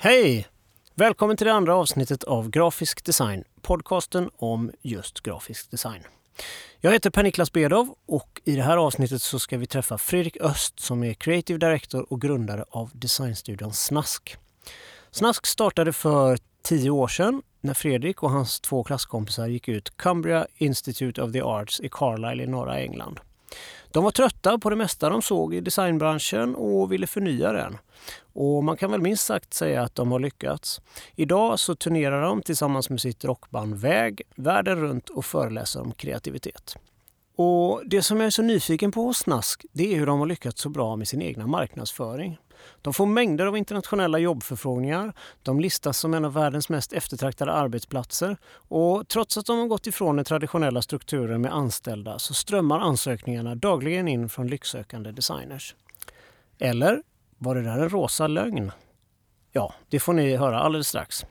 Hej! Välkommen till det andra avsnittet av Grafisk design, podcasten om just grafisk design. Jag heter Per-Niklas Bedov och i det här avsnittet så ska vi träffa Fredrik Öst som är Creative Director och grundare av designstudion Snask. Snask startade för tio år sedan när Fredrik och hans två klasskompisar gick ut Cumbria Institute of the Arts i Carlisle i norra England. De var trötta på det mesta de såg i designbranschen och ville förnya den. Och man kan väl minst sagt säga att de har lyckats. Idag så turnerar de tillsammans med sitt rockband Väg världen runt och föreläser om kreativitet. Och Det som jag är så nyfiken på hos Snask det är hur de har lyckats så bra med sin egna marknadsföring. De får mängder av internationella jobbförfrågningar. De listas som en av världens mest eftertraktade arbetsplatser. Och trots att de har gått ifrån den traditionella strukturen med anställda så strömmar ansökningarna dagligen in från lycksökande designers. Eller var det där en rosa lögn? Ja, det får ni höra alldeles strax.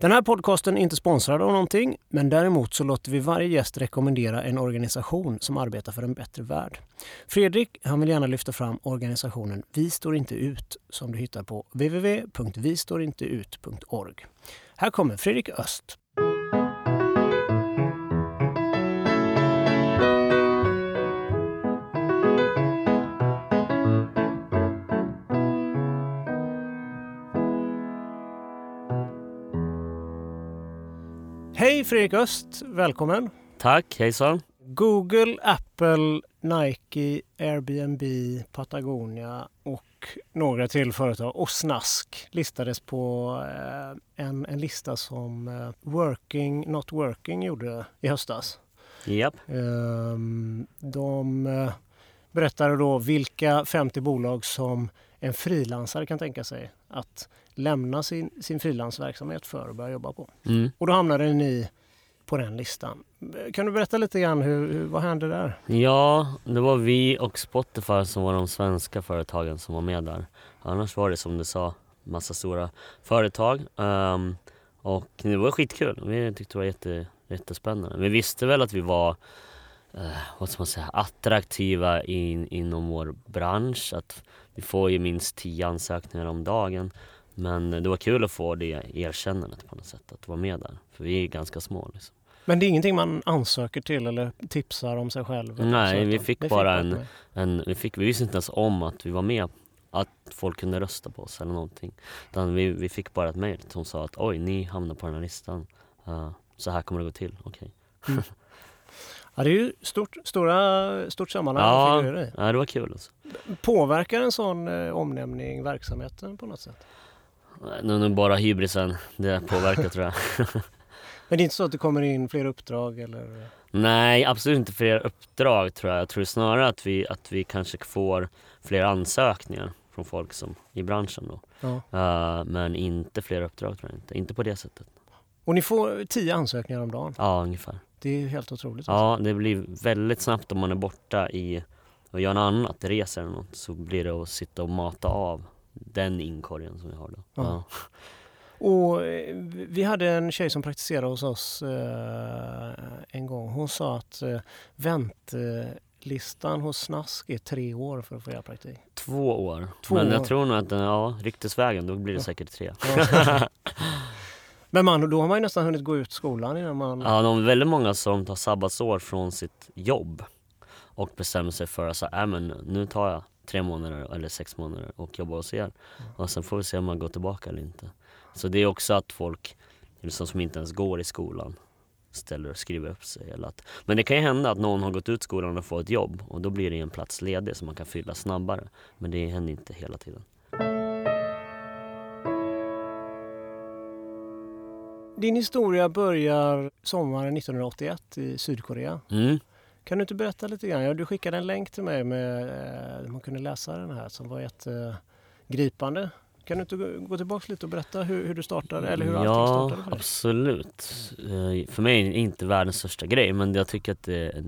Den här podcasten är inte sponsrad av någonting, men däremot så låter vi varje gäst rekommendera en organisation som arbetar för en bättre värld. Fredrik han vill gärna lyfta fram organisationen Vi står inte ut som du hittar på www.vistårinteut.org. Här kommer Fredrik Öst. Hej Fredrik Öst, välkommen! Tack, hejsan! Google, Apple, Nike, Airbnb, Patagonia och några till företag och Snask listades på eh, en, en lista som eh, Working Not Working gjorde i höstas. Yep. Ehm, de eh, berättade då vilka 50 bolag som en frilansare kan tänka sig att lämna sin, sin frilansverksamhet för att börja jobba på. Mm. Och då hamnade ni på den listan. Kan du berätta lite grann, hur, hur, vad hände där? Ja, det var vi och Spotify som var de svenska företagen som var med där. Annars var det som du sa, massa stora företag. Um, och det var skitkul. Vi tyckte det var jätte, jättespännande. Vi visste väl att vi var uh, vad ska man säga, attraktiva in, inom vår bransch. Att vi får ju minst tio ansökningar om dagen. Men det var kul att få det erkännandet på något sätt, att vara med där. För vi är ganska små. Liksom. Men det är ingenting man ansöker till eller tipsar om sig själv? Nej, vi fick bara en, en, vi, fick, vi visste inte ens om att vi var med, att folk kunde rösta på oss eller någonting. Utan vi, vi fick bara ett mejl som sa att oj, ni hamnar på den här listan. Uh, så här kommer det gå till, okej. Okay. Mm. Ja, det är ju stort, stora, stort sammanhang ja, ja, det var kul. Alltså. Påverkar en sån eh, omnämning verksamheten på något sätt? Nu, nu bara hybrisen, det påverkar tror jag. Men det är inte så att det kommer in fler uppdrag eller? Nej, absolut inte fler uppdrag tror jag. Jag tror snarare att vi, att vi kanske får fler ansökningar från folk som i branschen då. Ja. Uh, men inte fler uppdrag tror jag inte. Inte på det sättet. Och ni får tio ansökningar om dagen? Ja, ungefär. Det är helt otroligt. Alltså. Ja, det blir väldigt snabbt om man är borta i och gör något annat, reser eller något, så blir det att sitta och mata av den inkorgen som vi har då. Ja. Och eh, vi hade en tjej som praktiserade hos oss eh, en gång. Hon sa att eh, väntlistan hos Snask är tre år för att få göra praktik. Två år. Två Men jag år. tror nog att ja, ryktesvägen, då blir det ja. säkert tre. Ja. Men man, då har man ju nästan hunnit gå ut skolan innan man... Ja, de är väldigt många som tar sabbatsår från sitt jobb och bestämmer sig för att äh, men nu tar jag tre månader eller sex månader och jobbar hos er. Mm. Och sen får vi se om man går tillbaka eller inte. Så det är också att folk liksom, som inte ens går i skolan ställer och skriver upp sig. Eller att, men det kan ju hända att någon har gått ut skolan och får ett jobb och då blir det en plats ledig som man kan fylla snabbare. Men det händer inte hela tiden. Din historia börjar sommaren 1981 i Sydkorea. Mm. Kan du inte berätta lite grann? Ja, du skickade en länk till mig med eh, man kunde läsa den här som var jättegripande. Kan du inte gå tillbaka lite och berätta hur, hur du startade eller hur ja, allting startade dig? absolut. Eh, för mig är det inte världens största grej men jag tycker att det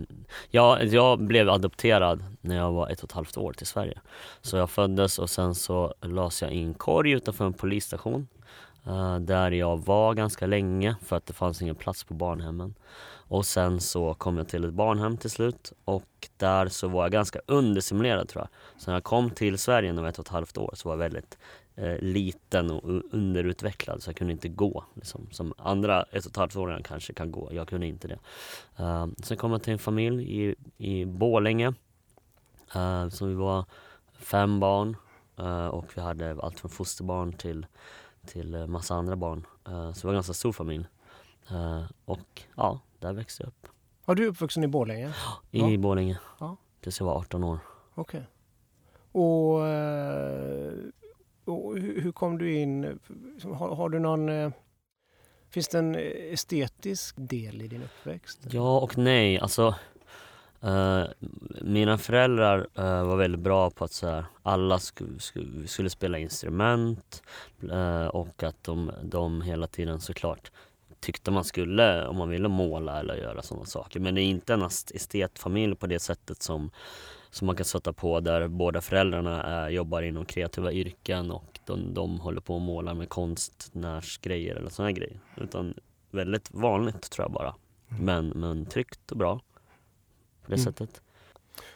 ja, jag blev adopterad när jag var ett och ett halvt år till Sverige. Så jag föddes och sen så lades jag i en korg utanför en polisstation uh, där jag var ganska länge för att det fanns ingen plats på barnhemmen. Och sen så kom jag till ett barnhem till slut och där så var jag ganska undersimulerad tror jag. Så när jag kom till Sverige när jag var ett och ett halvt år så var jag väldigt eh, liten och underutvecklad så jag kunde inte gå. Liksom. Som andra ett och ett halvt åringar kanske kan gå, jag kunde inte det. Uh, sen kom jag till en familj i, i Borlänge. Eh, uh, så vi var fem barn uh, och vi hade allt från fosterbarn till, till uh, massa andra barn. Uh, så det var en ganska stor familj. Uh, och ja, där växte jag upp. Har du uppvuxen i Borlänge? I Ja. Borlänge. Ja. Tills jag var 18 år. Okej. Och, eh, och hur, kom du in? Har, har du någon... eh, Finns det en estetisk del i din uppväxt? Ja och nej. Alltså, eh, mina föräldrar eh, var väldigt bra på att så här, alla skulle, skulle, skulle spela instrument eh, och att de, de hela tiden såklart tyckte man skulle, om man ville måla eller göra sådana saker. Men det är inte en estetfamilj på det sättet som, som man kan sätta på där båda föräldrarna är, jobbar inom kreativa yrken och de, de håller på och målar med konstnärsgrejer eller sådana grejer. Utan väldigt vanligt tror jag bara. Men, men tryggt och bra på det Mm. sättet.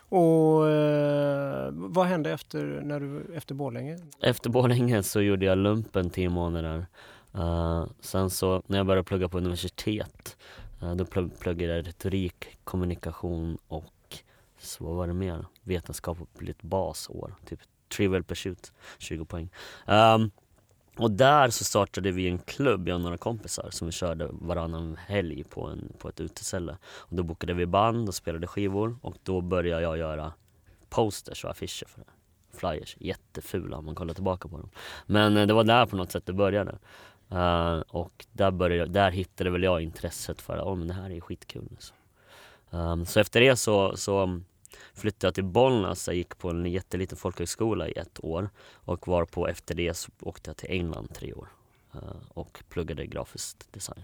Och eh, vad hände efter, när du, efter Borlänge? Efter Borlänge så gjorde jag lumpen tio månader. Uh, sen så när jag började plugga på universitet uh, då plugg, pluggade jag retorik, kommunikation och så vad var det mer? Vetenskapligt basår, typ Trivial Pursuit, 20 poäng. Um, och där så startade vi en klubb, jag och några kompisar som vi körde varannan helg på, en, på ett uteställe. Och då bokade vi band och spelade skivor och då började jag göra posters och affischer för det. Flyers, jättefula om man kollar tillbaka på dem. Men eh, det var där på något sätt det började. Uh, och där, började, där hittade väl jag intresset för att oh, men det här är skitkul. Liksom. Um, så efter det så, så flyttade jag till Bollnäs. Jag gick på en jätteliten folkhögskola i ett år. Och var på efter det så åkte jag till England tre år. eh, och pluggade grafisk design.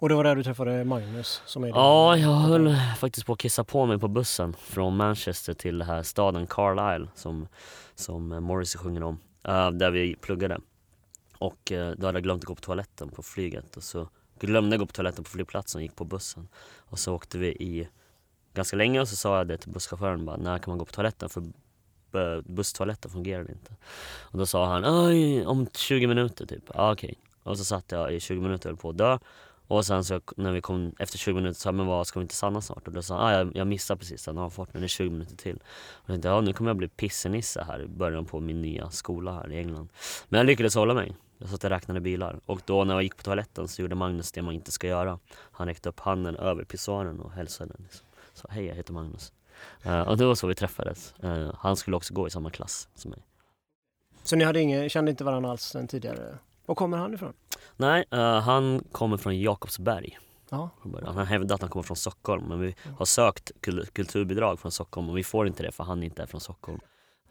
Och det var där du träffade Magnus? Som är Ja, jag höll faktiskt på att kissa på mig på bussen från Manchester till den här staden Carlisle som, som Morrissey sjunger om. eh, där vi pluggade. Och eh, då hade jag glömt att gå på toaletten på flyget och så glömde jag gå på toaletten på flygplatsen och gick på bussen. Och så åkte vi i ganska länge och så sa jag det till busschauffören bara, när kan man gå på toaletten? För busstoaletten fungerade inte. Och då sa han, Oj, om 20 minuter typ. Ja, okej. Och så satt jag i 20 minuter och höll på att dö. Och sen så när vi kom efter 20 minuter sa jag, men vad ska vi inte stanna snart? Och då sa han, ah, jag, jag missade precis den avfarten, det är 20 minuter till. Och jag tänkte, ja nu kommer jag bli pissenisse här i början på min nya skola här i England. Men jag lyckades hålla mig. Jag satt och räknade bilar. Och då när jag gick på toaletten så gjorde Magnus det man inte ska göra. Han räckte upp handen över pissoaren och hälsade. Liksom. Så hej jag heter Magnus. Eh, och det var så vi träffades. Eh, han skulle också gå i samma klass som mig. Så ni hade ingen, kände inte varandra alls sen tidigare? Var kommer han ifrån? Nej, eh, han kommer från Jakobsberg. Ja. Han hävdar att han kommer från Stockholm men vi har sökt kul- kulturbidrag från Stockholm och vi får inte det för han inte är från Stockholm.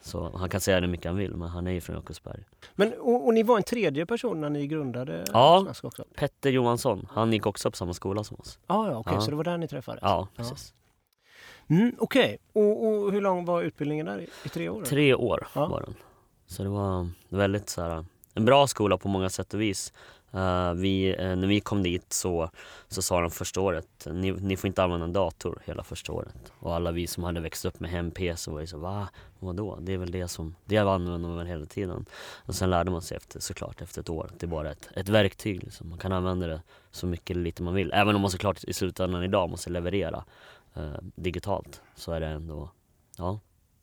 Så han kan säga det mycket han vill men han är ju från Jakobsberg. Men, och, och ni var en tredje person när ni grundade Ja. Snask också? Petter Johansson, han gick också på samma skola som oss. Ah, ja, okej, Ja. så det var där ni träffades? Ja, precis. Mm, okej, och, och hur lång var utbildningen där? I, i tre år? Tre år Ja. var den. Så det var väldigt så här, en bra skola på många sätt och vis. Eh, vi, eh, när vi kom dit så, så sa de första året, ni, ni får inte använda en dator hela första året. Och alla vi som hade växt upp med hem-PC var ju så, va? Vadå? Det är väl det som, det använder man hela tiden. Och sen lärde man sig efter, såklart efter ett år att det är bara ett, ett verktyg. Liksom. Man kan använda det så mycket eller lite man vill. Även om man såklart i slutändan idag måste leverera eh, digitalt så är det ändå, ja.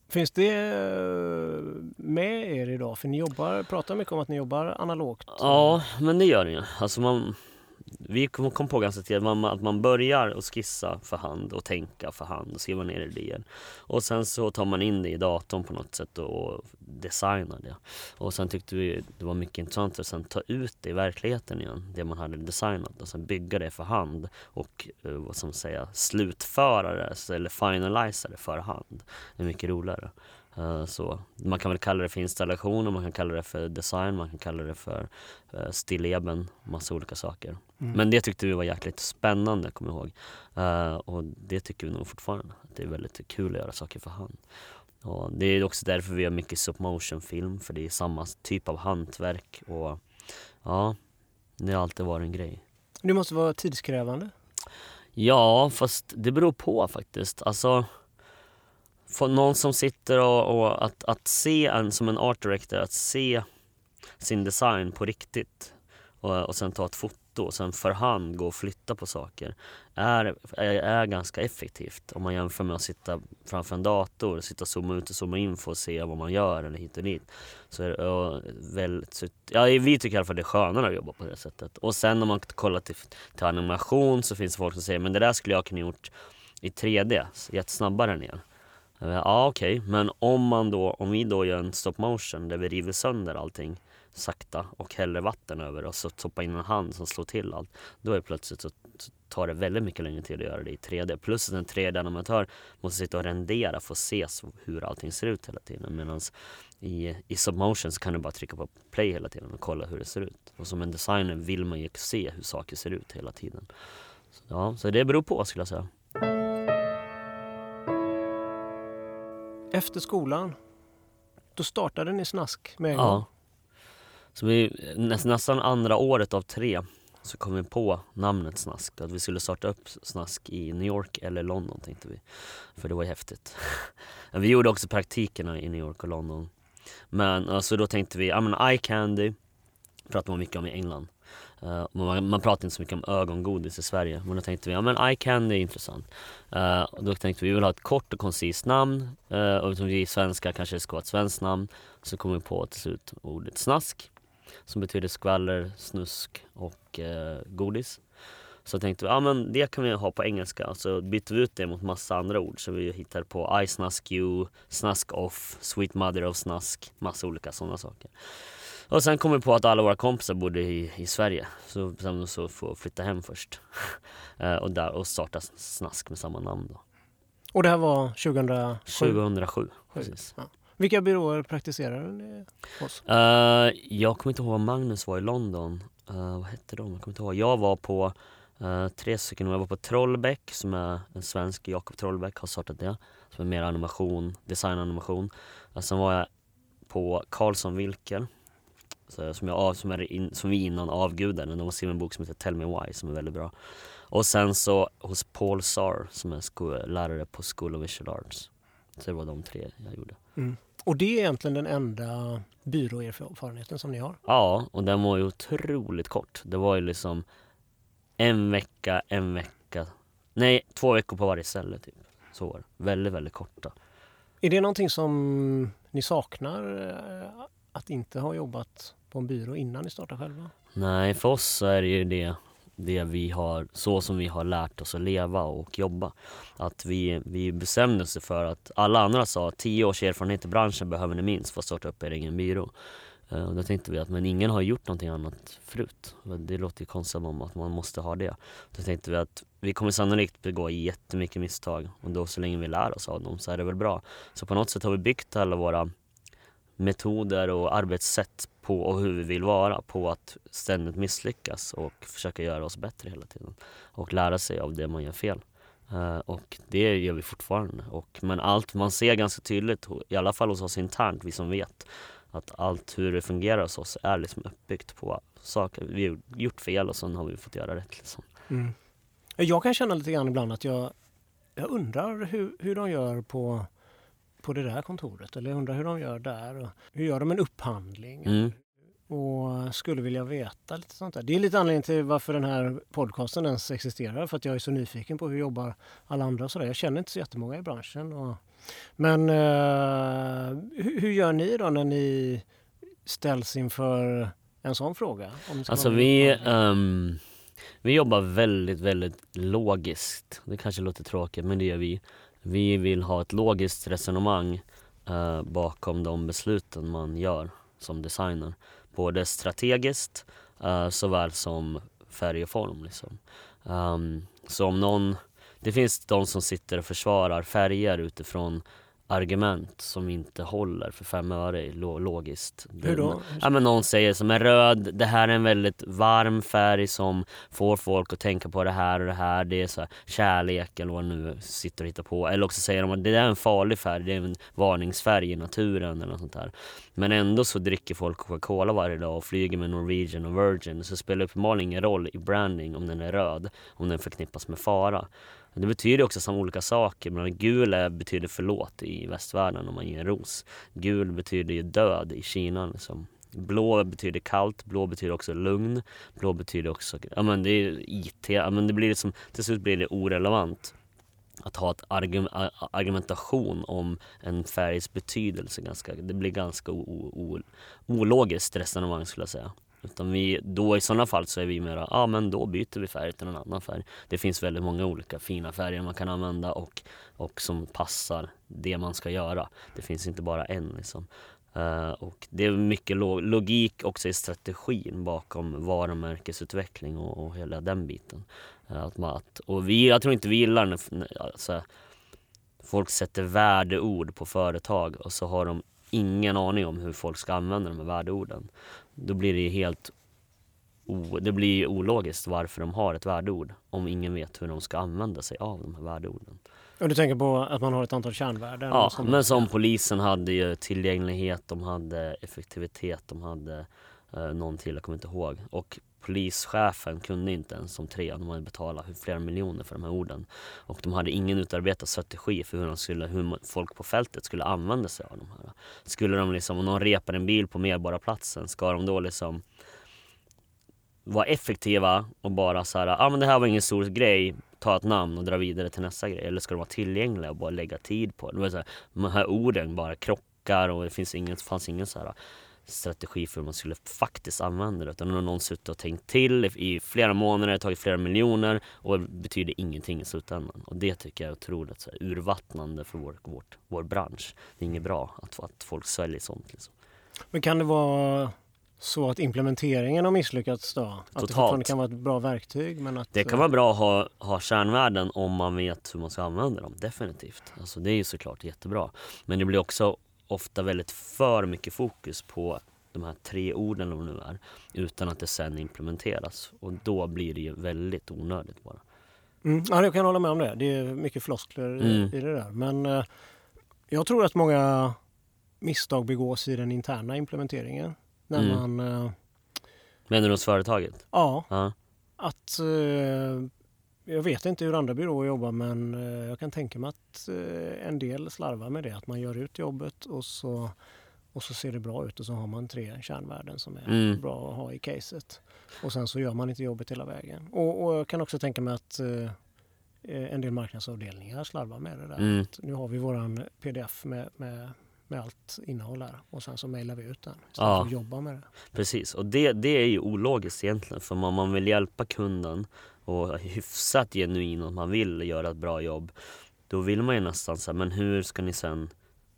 Finns det eh, med er idag? För ni jobbar, pratar mycket om att ni jobbar analogt. Ja, men det gör det ju. Alltså man, vi kom, på ganska tidigt att man, att man börjar att skissa för hand och tänka för hand och skriva ner idéer. Och sen så tar man in det i datorn på något sätt och, designar det. Och sen tyckte vi det var mycket intressant att sen ta ut det i verkligheten igen, det man hade designat och sen bygga det för hand och eh, vad ska man säga slutföra det eller finalisera det för hand. Det är mycket roligare. Eh, Så man kan väl kalla det för installation och man kan kalla det för design, man kan kalla det för uh, stilleben, massa olika saker. Mm. Men det tyckte vi var jäkligt spännande, kommer jag ihåg. Eh, och det tycker vi nog fortfarande, att det är väldigt kul att göra saker för hand. Och det är också därför vi gör mycket stop motion film, för det är samma typ av hantverk och ja, det har alltid varit en grej. Det måste vara tidskrävande. Ja, fast det beror på faktiskt. Alltså, för någon som sitter och, och att, att se en som en art director, att se, sin design på riktigt och, och sen ta ett foto och sen för hand gå och flytta på saker är, är, är ganska effektivt om man jämför med att sitta framför en dator, sitta och zooma ut och zooma in för att se vad man gör eller hit och dit. Så är det väldigt, ja, vi tycker i alla fall det är skönare att jobba på det sättet. Och sen om man kollar till, till animation så finns det folk som säger men det där skulle jag kunna gjort i 3D, jättesnabbare än ner. Eh, ja okej, okay. men om man då, om vi då gör en stop motion där vi river sönder allting sakta och häller vatten över och så stoppar in en hand som slår till allt. Då är det plötsligt så tar det väldigt mycket längre tid att göra det i 3D. Plus att en 3D-animatör måste sitta och rendera för att se hur allting ser ut hela tiden. Medan i, i submotion så kan du bara trycka på play hela tiden och kolla hur det ser ut. Och som en designer vill man ju se hur saker ser ut hela tiden. Så, ja, så det beror på skulle jag säga. Efter skolan, då startade ni Snask med en gång? Ja. Så vi, nästan andra året av tre så kom vi på namnet Snask. Att vi skulle starta upp Snask i New York eller London tänkte vi. För det var ju häftigt. vi gjorde också praktikerna i New York och London. Men alltså då tänkte vi, ja men eye candy pratar man mycket om i England. Uh, man, man pratar inte så mycket om ögongodis i Sverige. Men då tänkte vi, ja men eye candy är intressant. Uh, och då tänkte vi, vi vill ha ett kort och koncist namn. Uh, och eftersom vi svenskar kanske det ska vara ett svenskt namn. Så kom vi på till slut ordet snask som betyder skvaller, snusk och godis. Så tänkte vi, ja men det kan vi ha på engelska. Så bytte vi ut det mot massa andra ord. Så vi hittade på I snask you, snask off, sweet mother of snask. Massa olika sådana saker. Och sen kom vi på att alla våra kompisar bodde i, i Sverige. Så bestämde vi oss för att flytta hem först. eh, och, där, och starta Snask med samma namn då. Och det här var 2007? 2007, precis. Ja. Vilka byråer praktiserar ni hos? Uh, jag kommer inte ihåg vad Magnus var i London. Uh, vad hette de? Jag kommer inte ihåg. Jag var på uh, tre stycken. Jag var på Trollbäck som är en svensk, Jakob Trollbäck har startat det. Som är mer animation, designanimation. Uh, sen var jag på Carlson Wilker. Som, jag, som, är in, som vi innan avgudade. De har skrivit en bok som heter Tell Me Why som är väldigt bra. Och sen så hos Paul Sar som är lärare på School of Visual Arts. Så det var de tre jag gjorde. Mm. Och det är egentligen den enda byråerfarenheten som ni har? Ja, och den var ju otroligt kort. Det var ju liksom en vecka, en vecka. Nej, två veckor på varje ställe typ. Så var det. Väldigt, väldigt korta. Är det någonting som ni saknar? Att inte ha jobbat på en byrå innan ni startade själva? Nej, för oss så är det ju det det vi har, så som vi har lärt oss att leva och jobba. Att vi, vi bestämde oss för att alla andra sa att tio års erfarenhet i branschen behöver ni minst för att starta upp er egen byrå. Eh, och då tänkte vi att men ingen har gjort någonting annat förut. Det låter ju konstigt om att man måste ha det. Då tänkte vi att vi kommer sannolikt begå jättemycket misstag och då så länge vi lär oss av dem så är det väl bra. Så på något sätt har vi byggt alla våra metoder och arbetssätt på och hur vi vill vara på att ständigt misslyckas och försöka göra oss bättre hela tiden. Och lära sig av det man gör fel. Uh, och det gör vi fortfarande. Och, men allt man ser ganska tydligt, i alla fall hos oss internt, vi som vet att allt hur det fungerar hos oss är liksom uppbyggt på saker. Vi har gjort fel och sen har vi fått göra rätt. Liksom. Mm. Jag kan känna lite grann ibland att jag, jag undrar hur, hur de gör på på det där kontoret eller jag undrar hur de gör där. Och hur gör de en upphandling? Mm. Och skulle vilja veta lite sånt där. Det är lite anledningen till varför den här podcasten ens existerar. För att jag är så nyfiken på hur jobbar alla andra och sådär. Jag känner inte så jättemånga i branschen. Och... Men uh, hur, hur, gör ni då när ni ställs inför en sån fråga? alltså vi, um, vi jobbar väldigt, väldigt logiskt. Det kanske låter tråkigt men det gör vi. Vi vill ha ett logiskt resonemang eh, bakom de besluten man gör som designer. Både strategiskt eh, såväl som färg och form. Liksom. Um, så om någon, det finns de som sitter och försvarar färger utifrån argument som inte håller för fem öre logiskt. Hur då? Ja, men någon säger som är röd, det här är en väldigt varm färg som får folk att tänka på det här och det här. Det är så här, kärlek eller vad nu sitter och hittar på. Eller också säger de att det är en farlig färg, det är en varningsfärg i naturen eller något sånt där. Men ändå så dricker folk Coca-Cola varje dag och flyger med Norwegian och Virgin. Så det spelar uppenbarligen ingen roll i branding om den är röd, om den förknippas med fara. Det betyder också som olika saker. Men gul är, betyder förlåt i västvärlden om man ger en ros. Gul betyder ju död i Kina. Liksom. Blå betyder kallt, blå betyder också lugn, blå betyder också, ja men det är IT, ja men det blir liksom, till slut blir det orelevant att ha ett argumentation om en färgs betydelse. Ganska, det blir ganska o, o, ologiskt resonemang skulle jag säga. Utan vi, då i sådana fall så är vi mera, ja men då byter vi färg till en annan färg. Det finns väldigt många olika fina färger man kan använda och, och som passar det man ska göra. Det finns inte bara en liksom. Uh, och det är mycket logik också i strategin bakom varumärkesutveckling och, och hela den biten. Uh, att man, att, och vi, jag tror inte vi gillar när alltså, folk sätter värdeord på företag och så har de ingen aning om hur folk ska använda de här värdeorden. Då blir det helt o, det blir ologiskt varför de har ett värdeord om ingen vet hur de ska använda sig av de här värdeorden. Och du tänker på att man har ett antal kärnvärden? Ja, som... men som polisen hade ju tillgänglighet, de hade effektivitet, de hade eh, någon till, jag kommer inte ihåg. Och polischefen kunde inte ens de tre, de hade betalat flera miljoner för de här orden. Och de hade ingen utarbetad strategi för hur, de skulle, hur folk på fältet skulle använda sig av de här. Skulle de liksom, om någon repar en bil på Medborgarplatsen, ska de då liksom vara effektiva och bara så här, ja ah, men det här var ingen stor grej, ta ett namn och dra vidare till nästa grej. Eller ska de vara tillgängliga och bara lägga tid på det? det så här, de här orden bara krockar och det finns ingen, fanns ingen så här strategi för hur man skulle faktiskt använda det. Utan nu har någon suttit och tänkt till i flera månader, tagit flera miljoner och det betyder ingenting i slutändan. Och det tycker jag är otroligt så här, urvattnande för vår, vårt, vår bransch. Det är inget bra att, att folk sväljer sånt. Liksom. Men kan det vara så att implementeringen har misslyckats då? Totalt. Att det fortfarande kan vara ett bra verktyg? Men att, det kan vara bra att ha, ha kärnvärden om man vet hur man ska använda dem, definitivt. Alltså det är ju såklart jättebra. Men det blir också ofta väldigt för mycket fokus på de här tre orden de nu är utan att det sen implementeras och då blir det ju väldigt onödigt bara. Mm, ja, jag kan hålla med om det. Det är mycket floskler mm. i det där. Men eh, jag tror att många misstag begås i den interna implementeringen. När mm. man... Eh, Menar du hos företaget? Ja. ja. Att eh, jag vet inte hur andra byråer jobbar men eh, jag kan tänka mig att eh, en del slarvar med det. Att man gör ut jobbet och så, och så ser det bra ut och så har man tre kärnvärden som är mm. bra att ha i caset. Och sen så gör man inte jobbet hela vägen. Och, och jag kan också tänka mig att eh, en del marknadsavdelningar slarvar med det där. Mm. Nu har vi våran pdf med, med med allt innehåll här och sen så mejlar vi ut den istället ja. att jobba med det. Precis och det, det är ju ologiskt egentligen för man, man vill hjälpa kunden och hyfsat genuin och man vill göra ett bra jobb. Då vill man ju nästan säga, men hur ska ni sen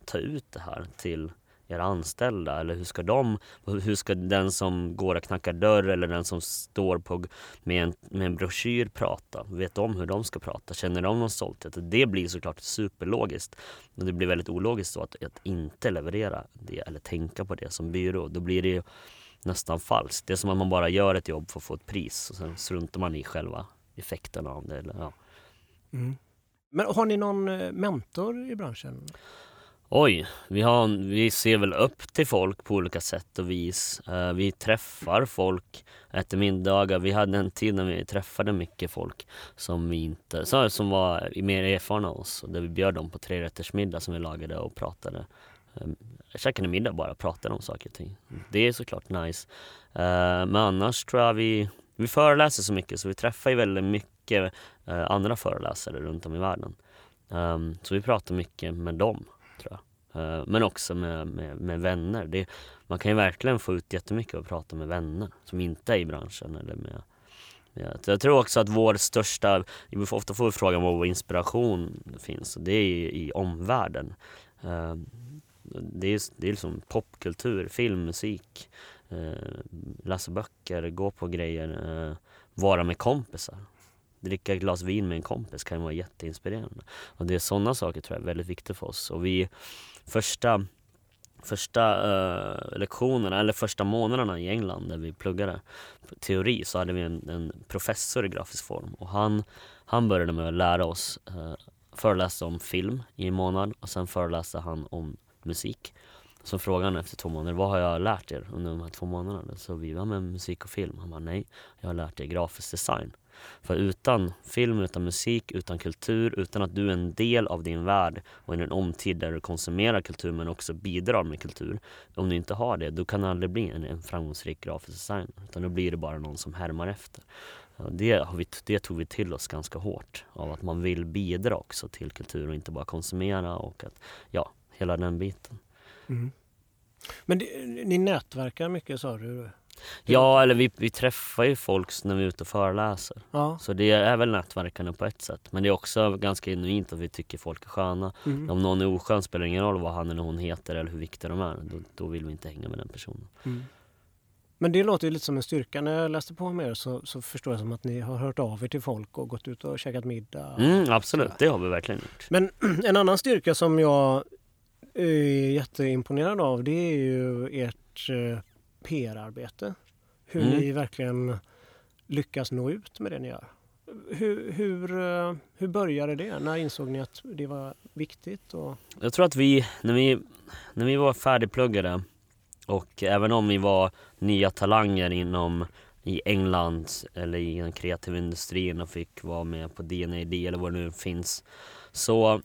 ta ut det här till era anställda? Eller hur ska de, hur ska den som går och knackar dörr eller den som står på, med, en, med en broschyr prata? Vet de hur de ska prata? Känner de någon stolthet? Det blir såklart superlogiskt. Men det blir väldigt ologiskt då att, att inte leverera det eller tänka på det som byrå. Då blir det ju nästan falskt. Det är som att man bara gör ett jobb för att få ett pris och sen struntar man i själva effekten av det. Eller, ja. Mm. Men har ni någon eh, mentor i branschen? Oj, vi, har, vi ser väl upp till folk på olika sätt och vis. Eh, vi träffar folk, äter middagar. Vi hade en tid när vi träffade mycket folk som vi inte, som var mer erfarna av oss. Där vi bjöd dem på trerättersmiddag som vi lagade och pratade. Um, käkade middag bara, pratade om saker och ting. Det är såklart nice. Eh, men annars tror jag vi, vi föreläser så mycket så vi träffar ju väldigt mycket eh, andra föreläsare runt om i världen. Ehm, så vi pratar mycket med dem Eh, men också med, med, med vänner. Det, man kan ju verkligen få ut jättemycket av att prata med vänner som inte är i branschen. Eller med, med, jag tror också att vår största, vi får ofta får frågan var vår inspiration finns och det är i, i omvärlden. Eh, det är, det är liksom popkultur, film, musik, eh, läsa böcker, gå på grejer, vara med kompisar dricka ett glas vin med en kompis kan vara jätteinspirerande. Och det är sådana saker tror jag är väldigt viktigt för oss. Och vi, första, första uh, lektionerna, eller första månaderna i England där vi pluggade teori så hade vi en, en professor i grafisk form och han, han började med att lära oss uh, föreläsa om film i en månad och sen föreläste han om musik. Så frågade han efter två månader, vad har jag lärt er under de här två månaderna? Så vi var med musik och film. Han bara, nej, jag har lärt er grafisk design. För utan film, utan musik, utan kultur, utan att du är en del av din värld och i en omtid där du konsumerar kultur men också bidrar med kultur. Om du inte har det, då kan du aldrig bli en, en framgångsrik grafisk designer. Utan då blir det bara någon som härmar efter. Det, har vi, det tog vi till oss ganska hårt. Av att man vill bidra också till kultur och inte bara konsumera och att, ja, hela den biten. Mm. Men ni nätverkar mycket sa du? Ja, eller vi, vi träffar ju folk när vi är ute och föreläser. Ja. Så det är väl nätverkande på ett sätt. Men det är också ganska genuint att vi tycker folk är sköna. Mm. Om någon är oskön spelar det ingen roll vad han eller hon heter eller hur viktiga de är. Då, då vill vi inte hänga med den personen. Mm. Men det låter ju lite som en styrka. När jag läste på mer så, så förstår jag som att ni har hört av er till folk och gått ut och käkat middag. Mm, absolut, det har vi verkligen gjort. Men en annan styrka som jag är jätteimponerad av det är ju ert eh, PR-arbete. Hur mm. ni verkligen lyckas nå ut med det ni gör. Hur, hur, eh, hur började det? När insåg ni att det var viktigt? Och... Jag tror att vi, när vi, när vi var färdigpluggade och även om vi var nya talanger inom i England eller i den kreativa industrin och fick vara med på DNAD eller vad det nu finns så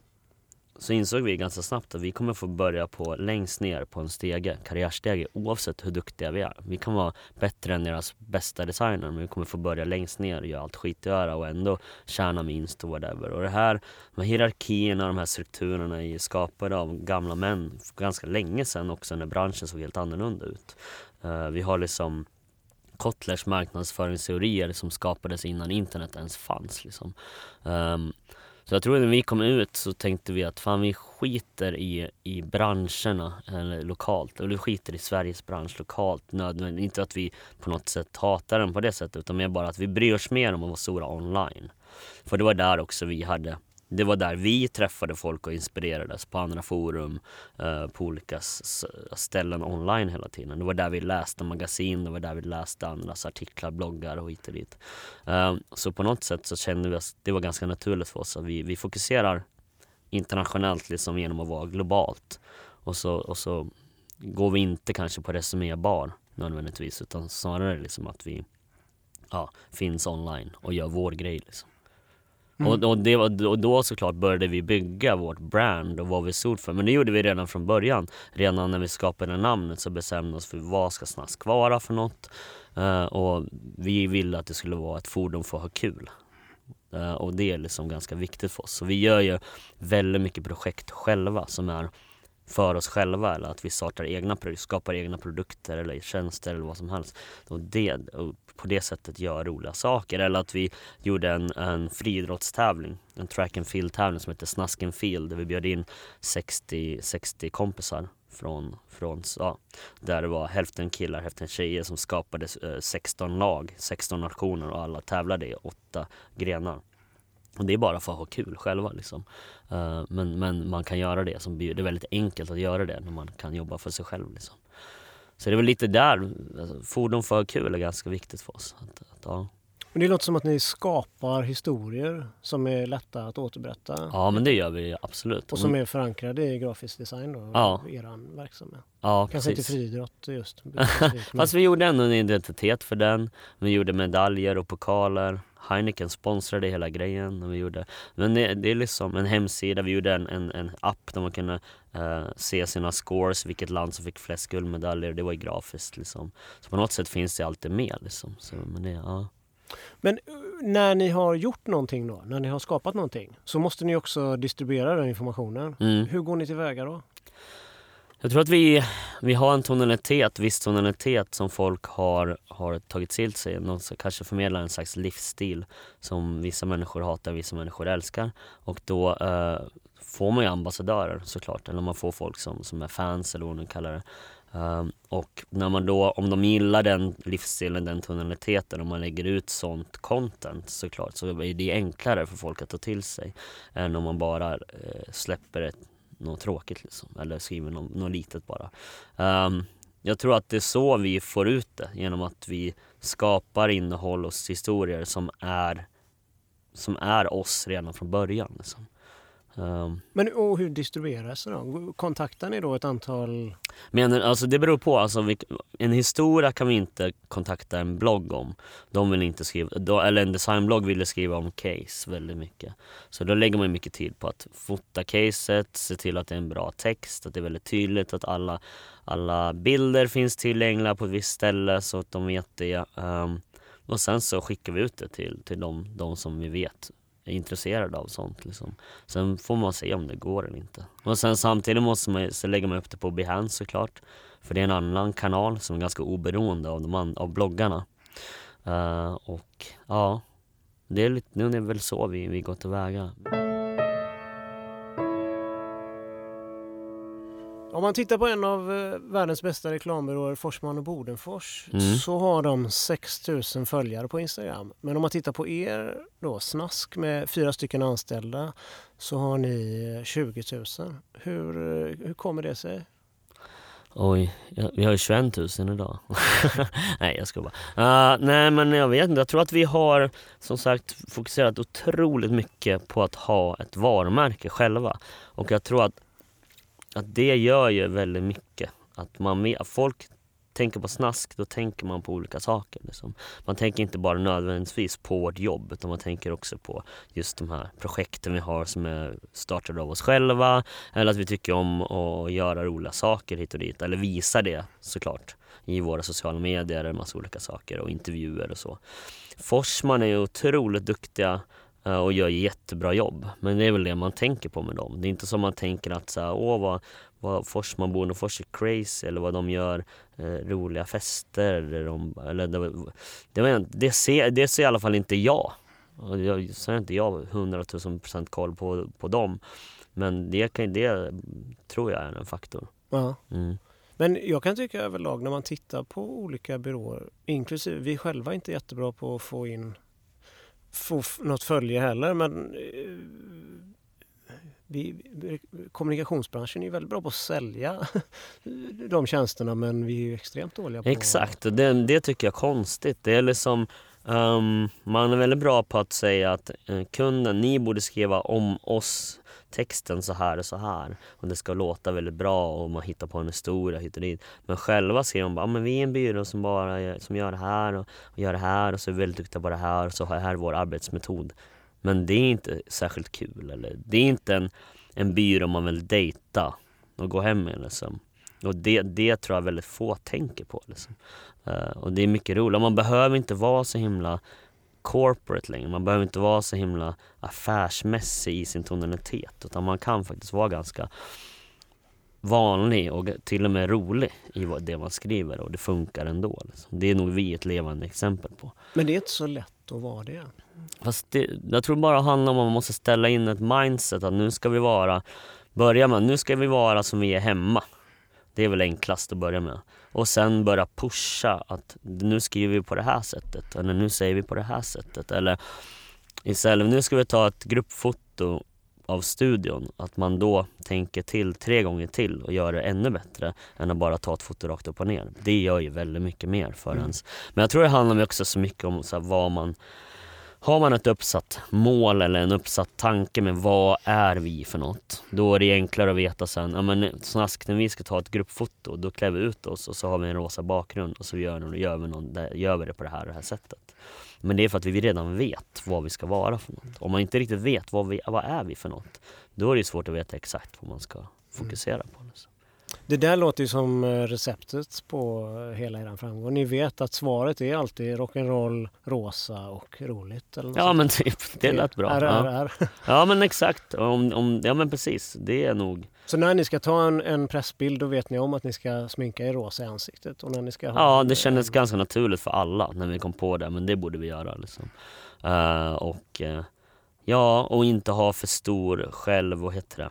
så insåg vi ganska snabbt att vi kommer få börja på längst ner på en stege, karriärstege, oavsett hur duktiga vi är. Vi kan vara bättre än deras bästa designer, men vi kommer få börja längst ner och göra allt skitgöra och ändå tjäna minst och whatever. Och det här, de här hierarkierna, de här strukturerna är skapade av gamla män för ganska länge sedan också när branschen såg helt annorlunda ut. Eh, vi har liksom Kotlers marknadsföringsteorier som skapades innan internet ens fanns. Liksom. Um, så jag tror när vi kom ut så tänkte vi att fan vi skiter i, i branscherna eller lokalt. Eller vi skiter i Sveriges bransch lokalt. Nödvändigt. Inte att vi på något sätt hatar den på det sättet utan mer bara att vi bryr oss mer om att vara stora online. För det var där också vi hade det var där vi träffade folk och inspirerades på andra forum, eh, på olika ställen online hela tiden. Det var där vi läste magasin, det var där vi läste andras artiklar, bloggar och hit och dit. Eh, så på något sätt så kände vi att det var ganska naturligt för oss att vi, vi fokuserar internationellt liksom genom att vara globalt. Och så, och så går vi inte kanske på resumébar nödvändigtvis utan snarare liksom att vi ja, finns online och gör vår grej. Liksom. Mm. Och, och, det och då såklart började vi bygga vårt brand och vad vi stod för. Men det gjorde vi redan från början. Redan när vi skapade namnet så bestämde vi oss för vad ska Snask vara för något. Uh, och vi ville att det skulle vara ett fordon för att ha kul. Uh, och det är liksom ganska viktigt för oss. Så vi gör ju väldigt mycket projekt själva som är för oss själva eller att vi startar egna, skapar egna produkter eller tjänster eller vad som helst. Och det, och på det sättet gör roliga saker. Eller att vi gjorde en, en friidrottstävling, en track and field tävling som heter and Field där vi bjöd in 60, 60 kompisar från, från ja, där det var hälften killar, hälften tjejer som skapade 16 eh, lag, 16 nationer och alla tävlade i åtta grenar. Och det är bara för att ha kul själva liksom. Uh, men, men man kan göra det, som, det är väldigt enkelt att göra det när man kan jobba för sig själv liksom. Så det är väl lite där, alltså, fordon för kul är ganska viktigt för oss. Att, att, ja. Men det låter som att ni skapar historier som är lätta att återberätta. Ja men det gör vi absolut. Och som är förankrade i grafisk design då, ja. er verksamhet. Ja, Kanske precis. inte friidrott just. Fast vi gjorde ändå en identitet för den. Vi gjorde medaljer och pokaler. Heineken sponsrade hela grejen. Och vi gjorde, men det, det, är liksom en hemsida, vi gjorde en, en, en app där man kunde uh, se sina scores, vilket land som fick flest guldmedaljer. Det var grafiskt liksom. Så på något sätt finns det alltid med liksom. Så, men, det, ja. Men eh, när ni har gjort någonting då, när ni har skapat någonting, så måste ni också distribuera den informationen. Mm. Hur går ni tillväga då? Jag tror att vi, vi har en tonalitet, viss tonalitet som folk har, har tagit till sig. Någon som kanske förmedlar en slags livsstil som vissa människor hatar, vissa människor älskar. Och då eh, får man ju ambassadörer såklart, eller man får folk som, som är fans eller vad man kallar det. Um, och när man då, om de gillar den livsstilen, den tonaliteten, om man lägger ut sånt content såklart, så är det enklare för folk att ta till sig än om man bara eh, släpper ett något tråkigt liksom. Eller skriver något, något litet bara. Um, jag tror att det är så vi får ut det. Genom att vi skapar innehåll och historier som är, som är oss redan från början. Liksom. Um, Men och hur distribueras det då? Kontaktar ni då ett antal... men alltså det beror på. Alltså, vi, en historia kan vi inte kontakta en blogg om. De vill inte skriva, då, eller en designblogg vill skriva om case väldigt mycket. Så då lägger man mycket tid på att fota caset, se till att det är en bra text, att det är väldigt tydligt att alla, alla bilder finns tillgängliga på ett visst ställe så att de vet det. Um, och sen så skickar vi ut det till, till de, de som vi vet är intresserade av sånt. Liksom. Sen får man se om det går eller inte. Och sen samtidigt måste man, så lägger man upp det på Behance såklart. För det är en annan kanal som är ganska oberoende av, de, av bloggarna. Uh, och ja, det är, lite, nu är det väl så vi, vi går tillväga. Om man tittar på en av eh, världens bästa reklambyråer, Forsman och Bodenfors, Mm. så har de 6000 följare på Instagram. Men om man tittar på er då, Snask med fyra stycken anställda, så har ni eh, 20 000. Hur, eh, hur kommer det sig? Oj, ja, vi har ju 21 000 idag. nej jag ska bara. Uh, nej men jag vet inte, jag tror att vi har som sagt fokuserat otroligt mycket på att ha ett varumärke själva. Och jag tror att, att det gör ju väldigt mycket. Att man, folk tänker på snask, då tänker man på olika saker. Liksom. Man tänker inte bara nödvändigtvis på vårt jobb utan man tänker också på just de här projekten vi har som är startade av oss själva eller att vi tycker om att göra roliga saker hit och dit eller visa det såklart i våra sociala medier, en massa olika saker och intervjuer och så. Forsman är ju otroligt duktiga och gör jättebra jobb. Men det är väl det man tänker på med dem. Det är inte som man tänker att så här, åh vad, vad Forsman Bonefors är crazy eller vad de gör eh, roliga fester. Eller, de, eller det, det, det, ser, det ser i alla fall inte jag. Och jag så har inte jag 100 000 procent koll på, på dem. Men det, kan, det tror jag är en faktor. Mm. Men jag kan tycka överlag när man tittar på olika byråer, inklusive vi själva är inte jättebra på att få in få något följe heller men eh, vi, kommunikationsbranschen är väldigt bra på att sälja de tjänsterna men vi är ju extremt dåliga på Exakt, och det, det tycker jag är konstigt. Det är liksom, um, man är väldigt bra på att säga att eh, kunden, ni borde skriva om oss texten så här och så här. Och det ska låta väldigt bra och man hittar på en historia hit och dit. Men själva ser de bara, "Ah, men vi är en byrå som bara gör- som gör det här och, och gör det här och så är vi väldigt duktiga på det här och så här är vår arbetsmetod. Men det är inte särskilt kul. Eller? Det är inte en, en byrå man vill dejta och gå hem med. Liksom. Och det, det tror jag väldigt få tänker på. Liksom. Uh, och det är mycket roligt. Man behöver inte vara så himla corporate längre. Man behöver inte vara så himla affärsmässig i sin tonalitet. Utan man kan faktiskt vara ganska vanlig och till och med rolig i vad- det man skriver och det funkar ändå. Liksom. Det är nog vi ett levande exempel på. Men det är inte så lätt att vara det. Fast det, jag tror bara det handlar om att man måste ställa in ett mindset att nu ska vi vara, börja med, nu ska vi vara som vi är hemma. Det är väl enklast att börja med. Och sen börja pusha att nu skriver vi på det här sättet eller nu säger vi på det här sättet. Eller istället, nu ska vi ta ett gruppfoto av studion. Att man då tänker till tre gånger till och gör det ännu bättre än att bara ta ett foto rakt upp och ner. Det gör ju väldigt mycket mer för Mm. ens. Men jag tror det handlar också så mycket om så vad man har man ett uppsatt mål eller en uppsatt tanke med vad är vi för något? Då är det enklare att veta sen, ja men snask när vi ska ta ett gruppfoto, då klär vi ut oss och så har vi en rosa bakgrund och så gör, gör, vi, någon, gör vi det på det här, det här sättet. Men det är för att vi redan vet vad vi ska vara för något. Om man inte riktigt vet vad, vi, vad är vi för något, då är det svårt att veta exakt vad man ska fokusera på. Liksom. Det där låter ju som eh, receptet på eh, hela er framgång. Ni vet att svaret är alltid rock'n'roll, rosa och roligt. Eller något Ja sånt. men typ, det lät bra. Ja, RRR. ja men exakt, om, om, ja men precis, det är nog Så när ni ska ta en, en pressbild då vet ni om att ni ska sminka er rosa i ansiktet? Och när ni ska ha Ja, det kändes en- ganska naturligt för alla när vi kom på det, men det borde vi göra. Liksom. Eh, och eh, ja, och inte ha för stor själv, vad heter det?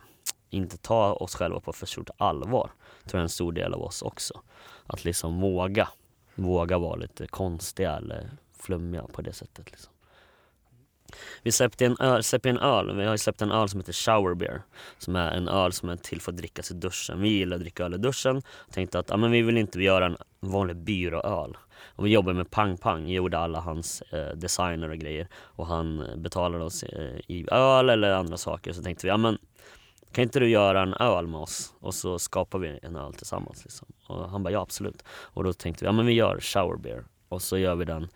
Inte ta oss själva på för stort allvar. tror jag är en stor del av oss också. Att liksom våga, våga vara lite konstiga eller flummiga på det sättet. Liksom. Vi släppte en, öl, släppte en öl, vi har ju släppt en öl som heter Shower Beer. Som är en öl som är till för att drickas i duschen. Vi gillar att dricka öl i duschen. Tänkte att ah, men vi vill inte göra en vanlig byråöl. Och vi jobbade med Pang Pang, gjorde alla hans eh, designer och grejer. Och han betalade oss eh, i öl eller andra saker. Så tänkte vi, ja men kan inte du göra en öl med oss? Och så skapar vi en öl tillsammans. Liksom. Och han bara, ja absolut. Och då tänkte vi, ja men vi gör shower beer. Och så gör vi den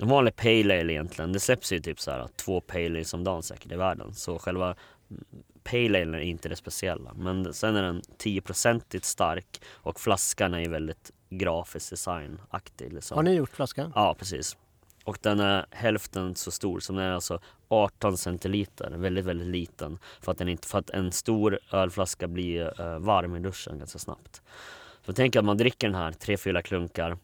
en vanlig pale ale egentligen. Det släpps ju typ så här två pale ales om dagen säkert i världen. Så själva pale ale är inte det speciella. Men sen är den 10-procentigt stark och flaskan är ju väldigt grafisk designaktig. Liksom. Har ni gjort flaskan? Ja, precis. Och den är hälften så stor som den är alltså 18 centiliter, väldigt väldigt liten. För att, den inte, för att en stor ölflaska blir eh, varm i duschen ganska snabbt. Så tänk att man dricker den här, 3-4 klunkar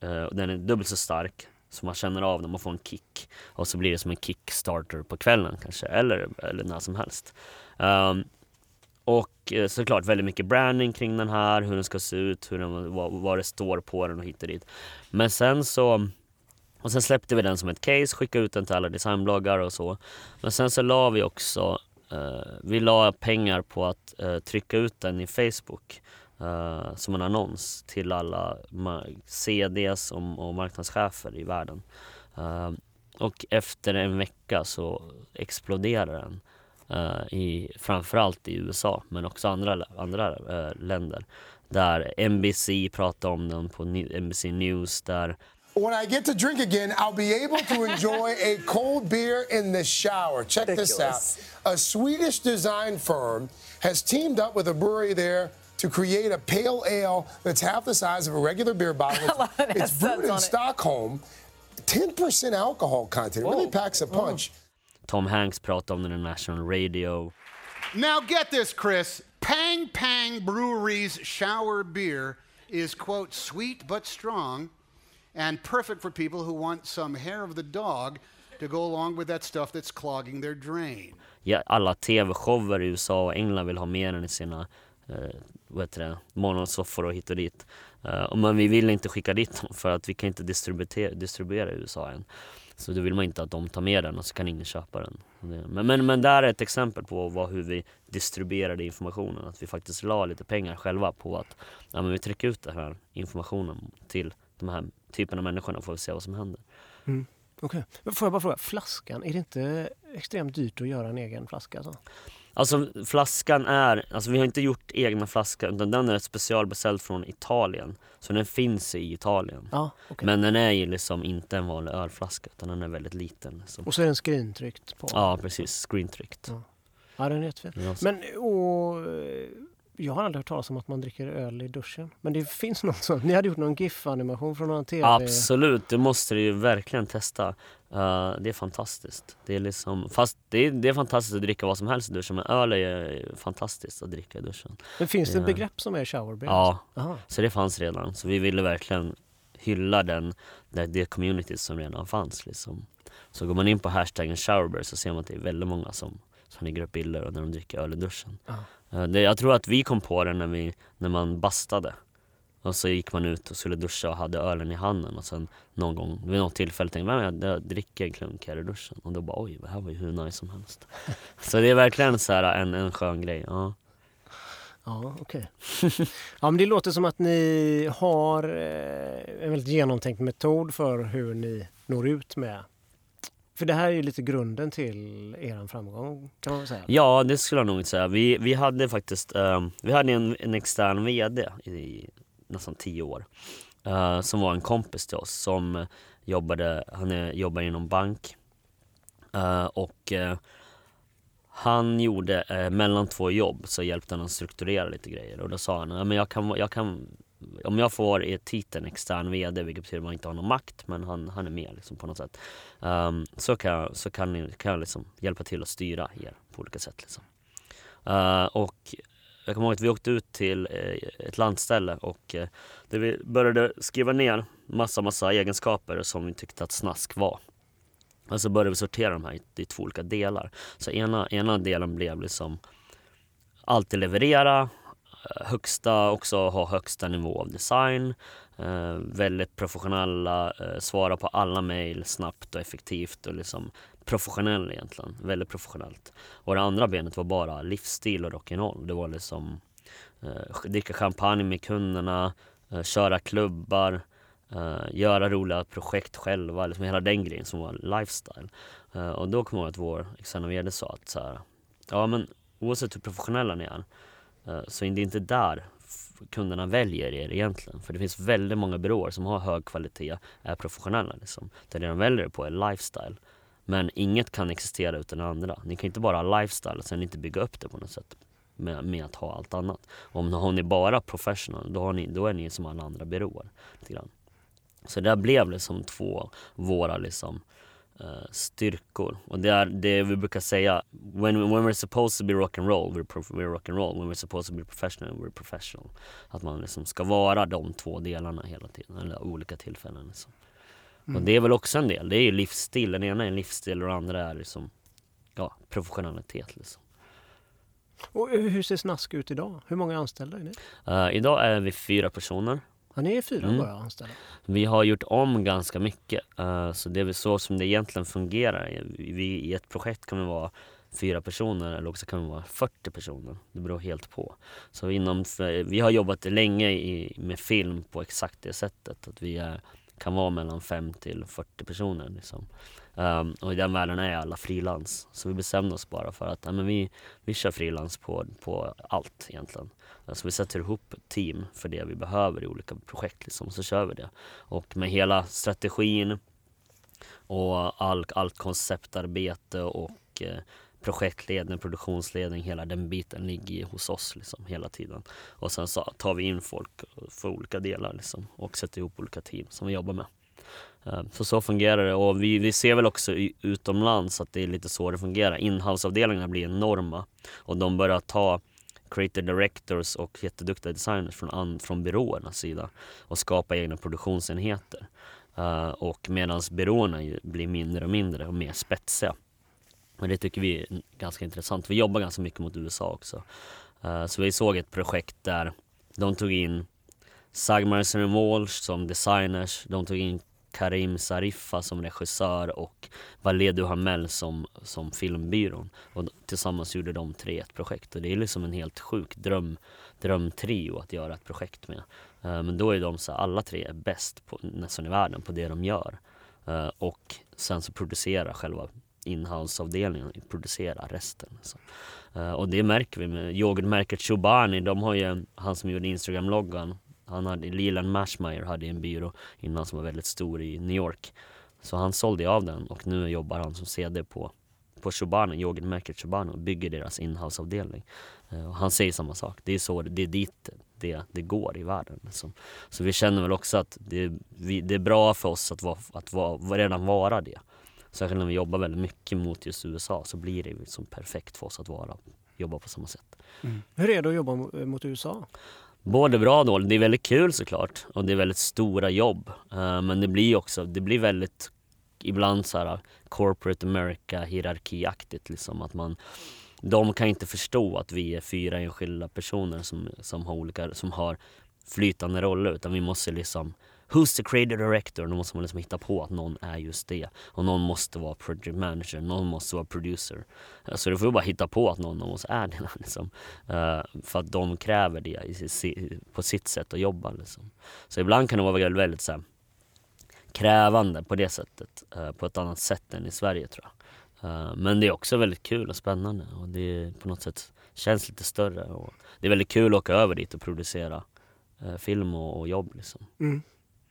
eh, och den är dubbelt så stark. Så man känner av den, man får en kick. Och så blir det som en kickstarter på kvällen kanske, eller, eller när som helst. Um, och eh, såklart väldigt mycket branding kring den här, hur den ska se ut, hur den, vad, vad det står på den och hit och dit. Men sen så och sen släppte vi den som ett case, skickade ut den till alla designbloggar och så. Men sen så la vi också, eh, vi la pengar på att eh, trycka ut den i Facebook eh, som en annons till alla CDs och, och marknadschefer i världen. Eh, och efter en vecka så exploderade den. Uh, i, framförallt i USA men också andra, andra uh, länder. Där NBC pratade om den på NBC News. Där when I get to drink again, I'll be able to enjoy a cold beer in the shower. Check Ridiculous. this out. A Swedish design firm has teamed up with a brewery there to create a pale ale that's half the size of a regular beer bottle. It's, it's brewed in Stockholm. 10% alcohol content. It really packs a punch. Tom Hanks pratar om den i national radio. Now get this, Chris. Pang Pang Brewery's shower beer is, quote, sweet but strong and perfect for people who want some hair of the dog to go along with that stuff that's clogging their drain. Ja, alla tv-shower i USA och England vill ha mer än i sina eh, vad heter det, morgonsoffor och hit och dit. Eh, men vi vill inte skicka dit dem för att vi kan inte distribuera, distribuera i USA än. Så då vill man inte att de tar med den och så kan ingen köpa den. Men, men, men där är ett exempel på vad, hur vi distribuerade informationen. Att vi faktiskt la lite pengar själva på att ja, men vi trycker ut den här informationen till de här typen av människorna får vi se vad som händer. Mm. Okej. Okay. Får jag bara fråga, flaskan, är det inte extremt dyrt att göra en egen flaska? Alltså? Alltså flaskan är, alltså vi har inte gjort egna flaskor utan den är specialbeställd från Italien. Så den finns i Italien. Ja, okay. Men den är ju liksom inte en vanlig ölflaska utan den är väldigt liten. Liksom. Och så är den screentryckt på? Ja precis, screentryckt. Ja, ja den är jättefin. Men och, jag har aldrig hört talas om att man dricker öl i duschen. Men det finns något sånt. Ni hade gjort någon GIF-animation från någon TV? Absolut, det måste du ju verkligen testa. Uh, det är fantastiskt. Det är liksom, fast det är, det är fantastiskt att dricka vad som helst i duschen men öl är fantastiskt att dricka i duschen. Men finns det ett begrepp som är shower beer? Ja, Aha. så det fanns redan. Så vi ville verkligen hylla den, det, det community som redan fanns. Liksom. Så går man in på hashtaggen showerbeer så ser man att det är väldigt många som, som lägger upp bilder när de dricker öl i duschen. Aha. Eh, det, jag tror att vi kom på det när, vi, när man bastade. Och så gick man ut och skulle duscha och hade ölen i handen och sen någon gång, vid något tillfälle tänkte man jag, jag dricker en klunk här i duschen. Och då bara oj, det här var ju hur nice som helst. så det är verkligen så här en, en skön grej. Ja. Ja, okej. Okay. ja, men det låter som att ni har eh, en väldigt genomtänkt metod för hur ni når ut med för det här är ju lite grunden till er framgång kan man säga. Ja, det skulle jag nog säga. Vi, vi hade faktiskt um, vi hade en, en extern VD i i nästan tio år. Uh, som var en kompis till oss som jobbade, han är, jobbar inom bank. Uh, och uh, han gjorde mellan två jobb så hjälpte han att strukturera lite grejer och då sa han men jag, kan, jag kan om jag får titeln extern VD, vilket betyder att man inte har någon makt, men han, han är med liksom på något sätt. Um, så kan jag, så kan, ni, kan jag liksom hjälpa till att styra er på olika sätt. Liksom. Uh, och jag kommer ihåg att vi åkte ut till uh, ett landställe och uh, där vi började skriva ner massa, massa egenskaper som vi tyckte att snask var. Och så började vi sortera de här i, i två olika delar. Så ena, ena delen blev liksom alltid leverera, högsta, också ha högsta nivå av design. Eh, väldigt professionella, eh, svara på alla mejl snabbt och effektivt och liksom professionell egentligen. Väldigt professionellt. Och det andra benet var bara livsstil och rock'n'roll. Det var liksom eh, dricka champagne med kunderna, eh, köra klubbar, eh, göra roliga projekt själva, liksom hela den grejen som var lifestyle. Eh, och då kommer jag ihåg att vår externa VD sa att så här, ja men oavsett hur professionella ni är Eh, så det är inte där kunderna väljer er egentligen. För det finns väldigt många byråer som har hög kvalitet, är professionella liksom. Det de väljer på är lifestyle. Men inget kan existera utan det andra. Ni kan inte bara ha lifestyle och sen inte bygga upp det på något sätt med, med att ha allt annat. Om har ni bara professional, då, har ni, då är ni som alla andra byråer. Lite grann. Så det blev liksom två våra liksom, uh, styrkor. Och det är det vi brukar säga, when, when we're supposed to be rock and roll, we're, we're rock and roll. When we're supposed to be professional, we're professional. Att man liksom ska vara de två delarna hela tiden, eller olika tillfällen. Liksom. Mm. Och det är väl också en del, det är ju livsstil. Den ena är en livsstil och den andra är liksom, ja, professionalitet. Liksom. Och hur ser Snask ut idag? Hur många anställda är ni? Uh, idag är vi fyra personer. Ja, ni är fyra mm. bara anställda? Vi har gjort om ganska mycket. Uh, så det är väl så som det egentligen fungerar. Vi, I ett projekt kan vi vara fyra personer eller också kan vi vara 40 personer. Det beror helt på. Så inom, vi har jobbat länge i, med film på exakt det sättet. Att vi är, kan vara mellan 5 till 40 personer. Liksom. Um, och i den världen är alla frilans. Så vi bestämde oss bara för att ja, men vi, vi kör frilans på, på allt egentligen. Så vi sätter ihop team för det vi behöver i olika projekt liksom, så kör vi det. Och med hela strategin och allt konceptarbete och eh, projektledning, produktionsledning, hela den biten ligger hos oss liksom, hela tiden. Och sen så tar vi in folk för olika delar liksom, och sätter ihop olika team som vi jobbar med. Ehm, så så fungerar det och vi, vi ser väl också utomlands att det är lite så det fungerar. Inhouse-avdelningarna blir enorma och de börjar ta creative directors och jätteduktiga designers från, från byråernas sida och skapa egna produktionsenheter. Uh, och medan byråerna blir mindre och mindre och mer spetsiga. Och det tycker vi är ganska intressant. Vi jobbar ganska mycket mot USA också. Uh, så vi såg ett projekt där de tog in Sagmar Walsh som designers, de tog in Karim Sarifa som regissör och Valedu Hamel som, som filmbyrån. Och tillsammans gjorde de tre ett projekt och det är liksom en helt sjuk dröm, drömtrio att göra ett projekt med. Eh, men då är de så alla tre är bäst på, nästan i världen på det de gör. Eh, och sen så producerar själva inhouse-avdelningen producerar resten. Liksom. Uh, och det märker vi med yoghurtmärket Chobani. De har ju, han som gjorde Instagram-loggan, han hade, Leland Mashmeyer hade en byrå innan som var väldigt stor i New York. Så han sålde av den och nu jobbar han som CD på, på Chobano, yoghurtmärket Chobano och bygger deras inhouseavdelning. Eh, och han säger samma sak, det är, så, det är dit det, det går i världen. Liksom. Så vi känner väl också att det, vi, det är bra för oss att, vara, att vara, redan vara det. Särskilt när vi jobbar väldigt mycket mot just USA så blir det liksom perfekt för oss att vara, jobba på samma sätt. Mm. Hur är det att jobba mot USA? Både bra och dåligt. Det är väldigt kul såklart och det är väldigt stora jobb. Eh, men det blir också, det blir väldigt ibland så här eh, corporate America hierarkiaktigt liksom att man de kan inte förstå att vi är fyra enskilda personer som, som, har, olika, som har flytande roller utan vi måste liksom Who's the creative director? Då måste man liksom hitta på att någon är just det. Och någon måste vara project manager, någon måste vara producer. Eh, så då får vi bara hitta på att någon av oss är det. Liksom. Uh, för att de kräver det på sitt sätt att jobba. Liksom. Så ibland kan det vara väldigt, väldigt så här, krävande på det sättet. Uh, på ett annat sätt än i Sverige tror jag. Uh, men det är också väldigt kul och spännande. Och det på något sätt känns lite större. Och det är väldigt kul att åka över dit och producera film och, och jobb. Liksom. Mm.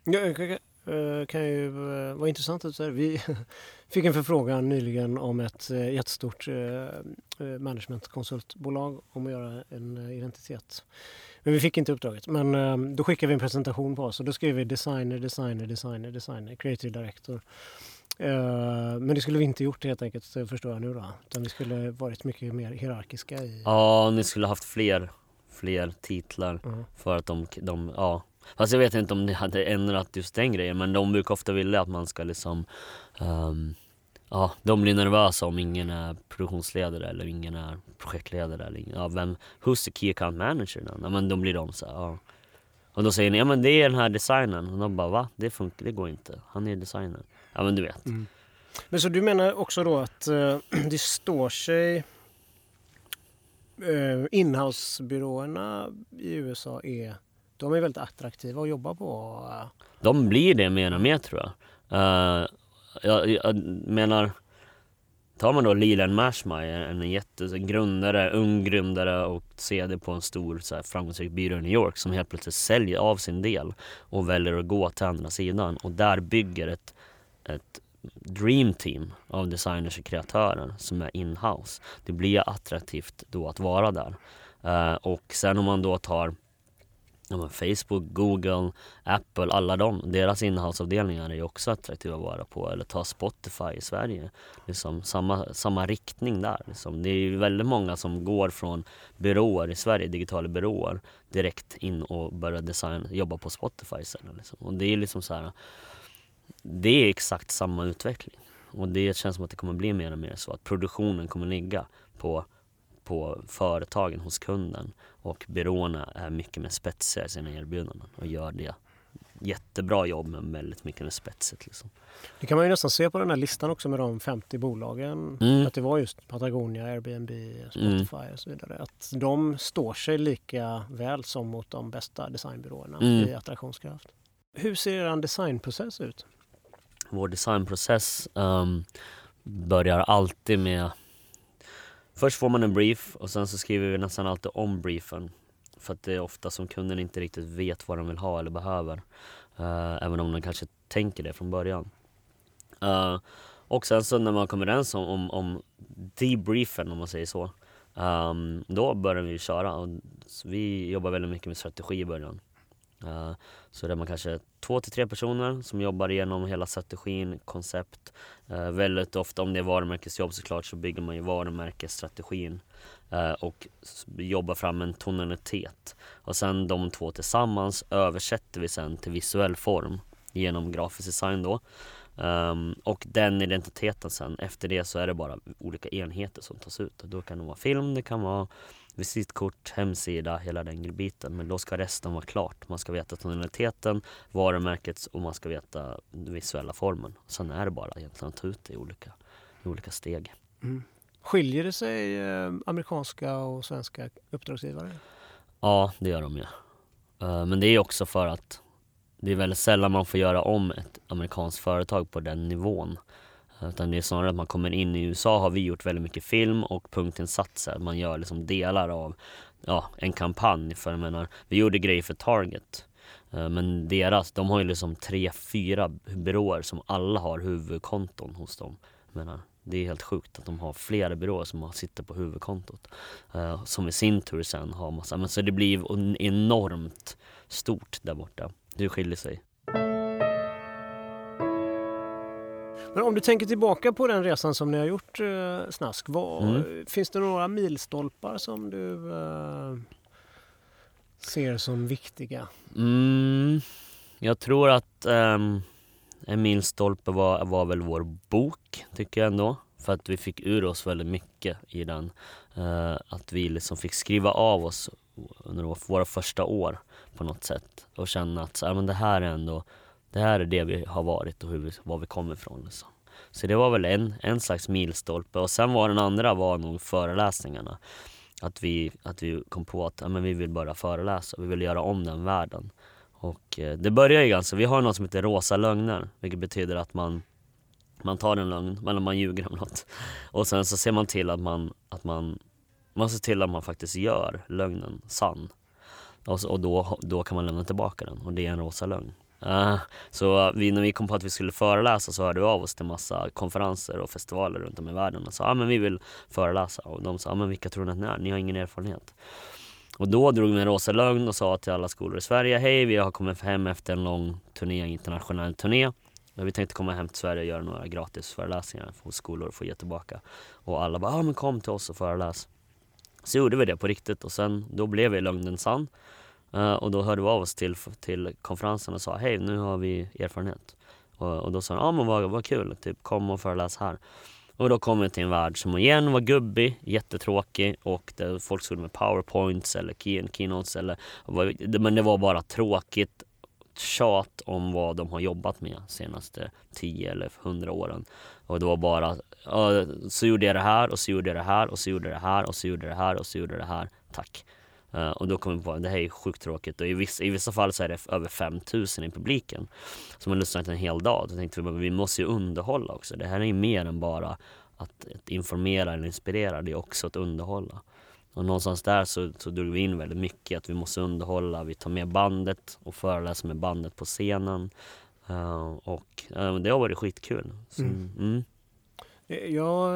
Ja, kan, eh, kan ju eh, vara intressant att säga. Vi fick en förfrågan nyligen om ett eh, jättestort managementkonsultbolag om att göra en identitet. Men vi fick inte uppdraget. Men då skickade vi en presentation på oss och då skrev vi designer, designer, designer, designer, creative director. Men det skulle vi inte gjort helt enkelt förstår jag nu då. Utan vi skulle varit mycket mer hierarkiska. I... Ja, ni skulle haft fler, fler titlar. Mm. För att de, de, ja, Fast jag vet inte om det hade ändrat just den grejen men de brukar ofta vilja att man ska liksom um, Ja, de blir nervösa om ingen är produktionsledare eller ingen är projektledare eller ja, vem, who's the key account manager då? Ja, men de blir de så här, ja. Och då säger ni, ja men det är den här designen. Och de bara, va? Det funkar, det går inte. Han är designer. Ja men du vet. Mm. Men så du menar också då att uh, det står sig uh, inhousebyråerna i USA är de är väldigt attraktiva att jobba på. Eh. De blir det mer och mer tror jag. Uh, jag, jag menar, tar man då Leland Mashmire, en jätte, en grundare, ung grundare och CD på en stor så här, framgångsrik byrå i New York som helt plötsligt säljer av sin del och väljer att gå till andra sidan och där bygger ett, ett dream team av designers och kreatörer som är inhouse. Det blir attraktivt då att vara där. Uh, och sen om man då tar ja, Facebook, Google, Apple, alla de, deras innehavsavdelningar är ju också attraktiva att vara på. Eller ta Spotify i Sverige. Liksom samma, samma riktning där. Liksom. Det är ju väldigt många som går från byråer i Sverige, digitala byråer, direkt in och börjar design, jobba på Spotify istället. Liksom. Och det är liksom så här, det är exakt samma utveckling. Och det känns som att det kommer bli mer och mer så att produktionen kommer ligga på på företagen hos kunden och byråerna är mycket mer spetsiga i sina erbjudanden och gör det jättebra jobb men väldigt mycket mer spetsigt. Liksom. Det kan man ju nästan se på den här listan också med de 50 bolagen. Mm. Att det var just Patagonia, Airbnb, Spotify mm. och så vidare. Att de står sig lika väl som mot de bästa designbyråerna mm. i attraktionskraft. Hur ser er designprocess ut? Vår designprocess um, börjar alltid med Först får man en brief och sen så skriver vi nästan alltid om briefen. För att det är ofta som kunden inte riktigt vet vad de vill ha eller behöver. Uh, även om de kanske tänker det från början. Uh, och sen så när man kommer överens om, om, om debriefen om man säger så. Um, då börjar vi köra. Och vi jobbar väldigt mycket med strategi i början. Uh, så det är man kanske två till tre personer som jobbar igenom hela strategin, koncept. Uh, väldigt ofta om det är varumärkesjobb såklart så bygger man ju varumärkesstrategin uh, och jobbar fram en tonalitet. Och sen de två tillsammans översätter vi sen till visuell form genom grafisk design då. Um, och den identiteten sen, efter det så är det bara olika enheter som tas ut. Då kan det vara film, det kan vara visitkort, hemsida, hela den biten. Men då ska resten vara klart. Man ska veta tonaliteten, varumärket och man ska veta den visuella formen. Sen är det bara egentligen att ta ut det i olika, i olika steg. Mm. Skiljer det sig eh, amerikanska och svenska uppdragsgivare? Ja, det gör de ju. Eh, men det är också för att det är väldigt sällan man får göra om ett amerikanskt företag på den nivån. Utan det är snarare att man kommer in i USA har vi gjort väldigt mycket film och punktinsatser. Man gör liksom delar av ja, en kampanj. För jag menar, vi gjorde grejer för Target. Eh, men deras, de har ju liksom tre, fyra byråer som alla har huvudkonton hos dem. Jag menar, det är helt sjukt att de har flera byråer som sitter på huvudkontot. Eh, som i sin tur sen har massa, men så det blir enormt stort där borta. Det skiljer sig. Men om du tänker tillbaka på den resan som ni har gjort, eh, Snask. Vad, mm. Finns det några milstolpar som du eh, ser som viktiga? Mm, jag tror att eh, en milstolpe var, var väl vår bok, tycker jag ändå. För att vi fick ur oss väldigt mycket i den. Eh, att vi liksom fick skriva av oss under våra första år på något sätt. Och känna att så, ja, men det här är ändå det här är det vi har varit och hur vi, var vi kommer ifrån. Liksom. Så det var väl en, en slags milstolpe. Och sen var den andra var nog föreläsningarna. Att vi, att vi kom på att ja, men vi vill börja föreläsa, vi vill göra om den världen. Och eh, det börjar ju ganska, vi har något som heter rosa lögner, vilket betyder att man man tar en lögn, eller man ljuger om något. Och sen så ser man till att man, att man, man ser till att man faktiskt gör lögnen sann. Och, så, och då, då kan man lämna tillbaka den och det är en rosa lögn. Uh, så vi, när vi kom på att vi skulle föreläsa så hörde vi av oss till massa konferenser och festivaler runt om i världen och sa ah, men vi vill föreläsa. Och de sa ah, men vilka tror ni att ni är? Ni har ingen erfarenhet. Och då drog vi en rosa lögn och sa till alla skolor i Sverige Hej, vi har kommit hem efter en lång turné, internationell turné. Vi tänkte komma hem till Sverige och göra några gratis föreläsningar hos skolor och få ge tillbaka. Och alla bara, ah, men kom till oss och föreläs. Så gjorde vi det på riktigt och sen då blev vi lögnen sann. Eh, och då hörde vi av oss till, till konferensen och sa hej nu har vi erfarenhet. Och, och då sa de, ja men vad, vad kul, typ kom och föreläs här. Och då kom vi till en värld som igen var gubbig, jättetråkig och där folk stod med powerpoints eller key keynotes eller, men det var bara tråkigt tjat om vad de har jobbat med senaste 10 eller 100 åren. Och det var bara, så gjorde jag det här och så gjorde jag det här och så gjorde jag det här och så gjorde jag det här och så gjorde jag det här. Tack. Eh, och då kom vi på att det här är sjukt tråkigt och i vissa, i vissa fall så är det över 5000 i publiken som har lyssnat en hel dag. Då tänkte vi att vi måste ju underhålla också. Det här är ju mer än bara att, att informera eller inspirera, det är också att underhålla. Och någonstans där så, så drog vi in väldigt mycket att vi måste underhålla, vi tar med bandet och föreläser med bandet på scenen. Uh, och uh, det har varit skitkul. Så, mm. Mm. Jag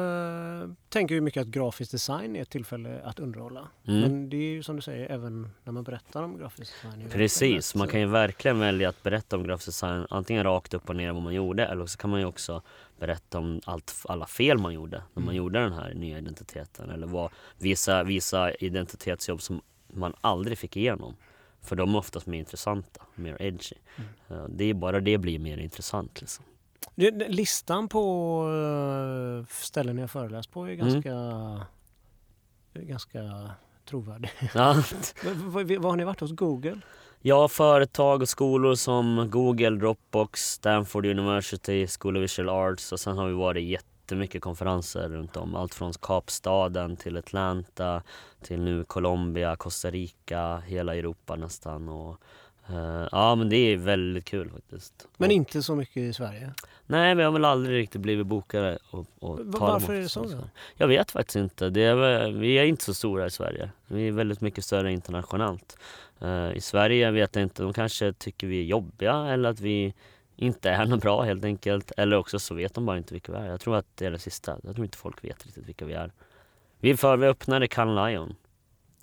äh, tänker ju mycket att grafisk design är ett tillfälle att underhålla. Mm. Men det är ju som du säger även när man berättar om grafisk design. Precis, man kan ju verkligen välja att berätta om grafisk design antingen rakt upp och ner vad man gjorde eller så kan man ju också berätta om allt, alla fel man gjorde när man mm. gjorde den här nya identiteten eller vad, visa, visa identitetsjobb som man aldrig fick igenom. För de är oftast mer intressanta, mer edgy. Mm. Det är bara det blir mer intressant. Liksom. Listan på eh, ställen jag föreläst på är mm. ganska, mm. ganska trovärdig. Ja. Vad har ni varit hos Google? Ja, företag och skolor som Google, Dropbox, Stanford University, School of Visual Arts och sen har vi varit jättemycket konferenser runt om. Allt från Kapstaden till Atlanta till nu Colombia, Costa Rica, hela Europa nästan. Och Uh, ja men det är väldigt kul faktiskt. Men inte så mycket i Sverige? Nej, vi har väl aldrig riktigt blivit bokade och, och Varför är det så? Då? Jag vet faktiskt inte. Det är, vi är inte så stora i Sverige. Vi är väldigt mycket större internationellt. Uh, I Sverige vet jag inte, de kanske tycker vi är jobbiga eller att vi inte är något bra helt enkelt. Eller också så vet de bara inte vilka vi är. Jag tror att det är det sista. Jag tror inte folk vet riktigt vilka vi är. Vi, för, vi öppnade Cannes Lion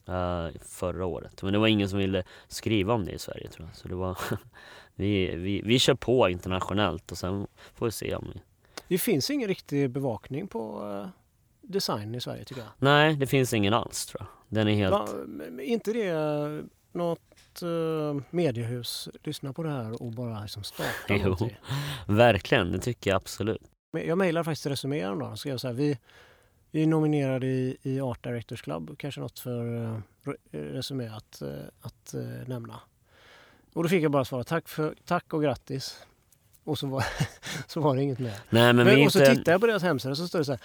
uh, förra året. Men det var ingen som ville skriva om det i Sverige tror jag. Så det var vi, vi, vi kör på internationellt och sen får vi se om vi... Det finns ingen riktig bevakning på uh, design i Sverige tycker jag. Nej, det finns ingen alls tror jag. Den är helt... Va, inte det uh, något uh, mediehus lyssnar på det här och bara liksom startar jo, verkligen, det tycker jag absolut. Jag mejlade faktiskt Resumé häromdagen och skrev så här, vi vi är nominerade i, i Art Directors Club, kanske något för uh, Resumé att, uh, att nämna. Och då fick jag bara svara tack, för, tack och grattis. Och så var, så var det inget mer. Nej, men, men och så tittade jag på deras hemsida så står det så här.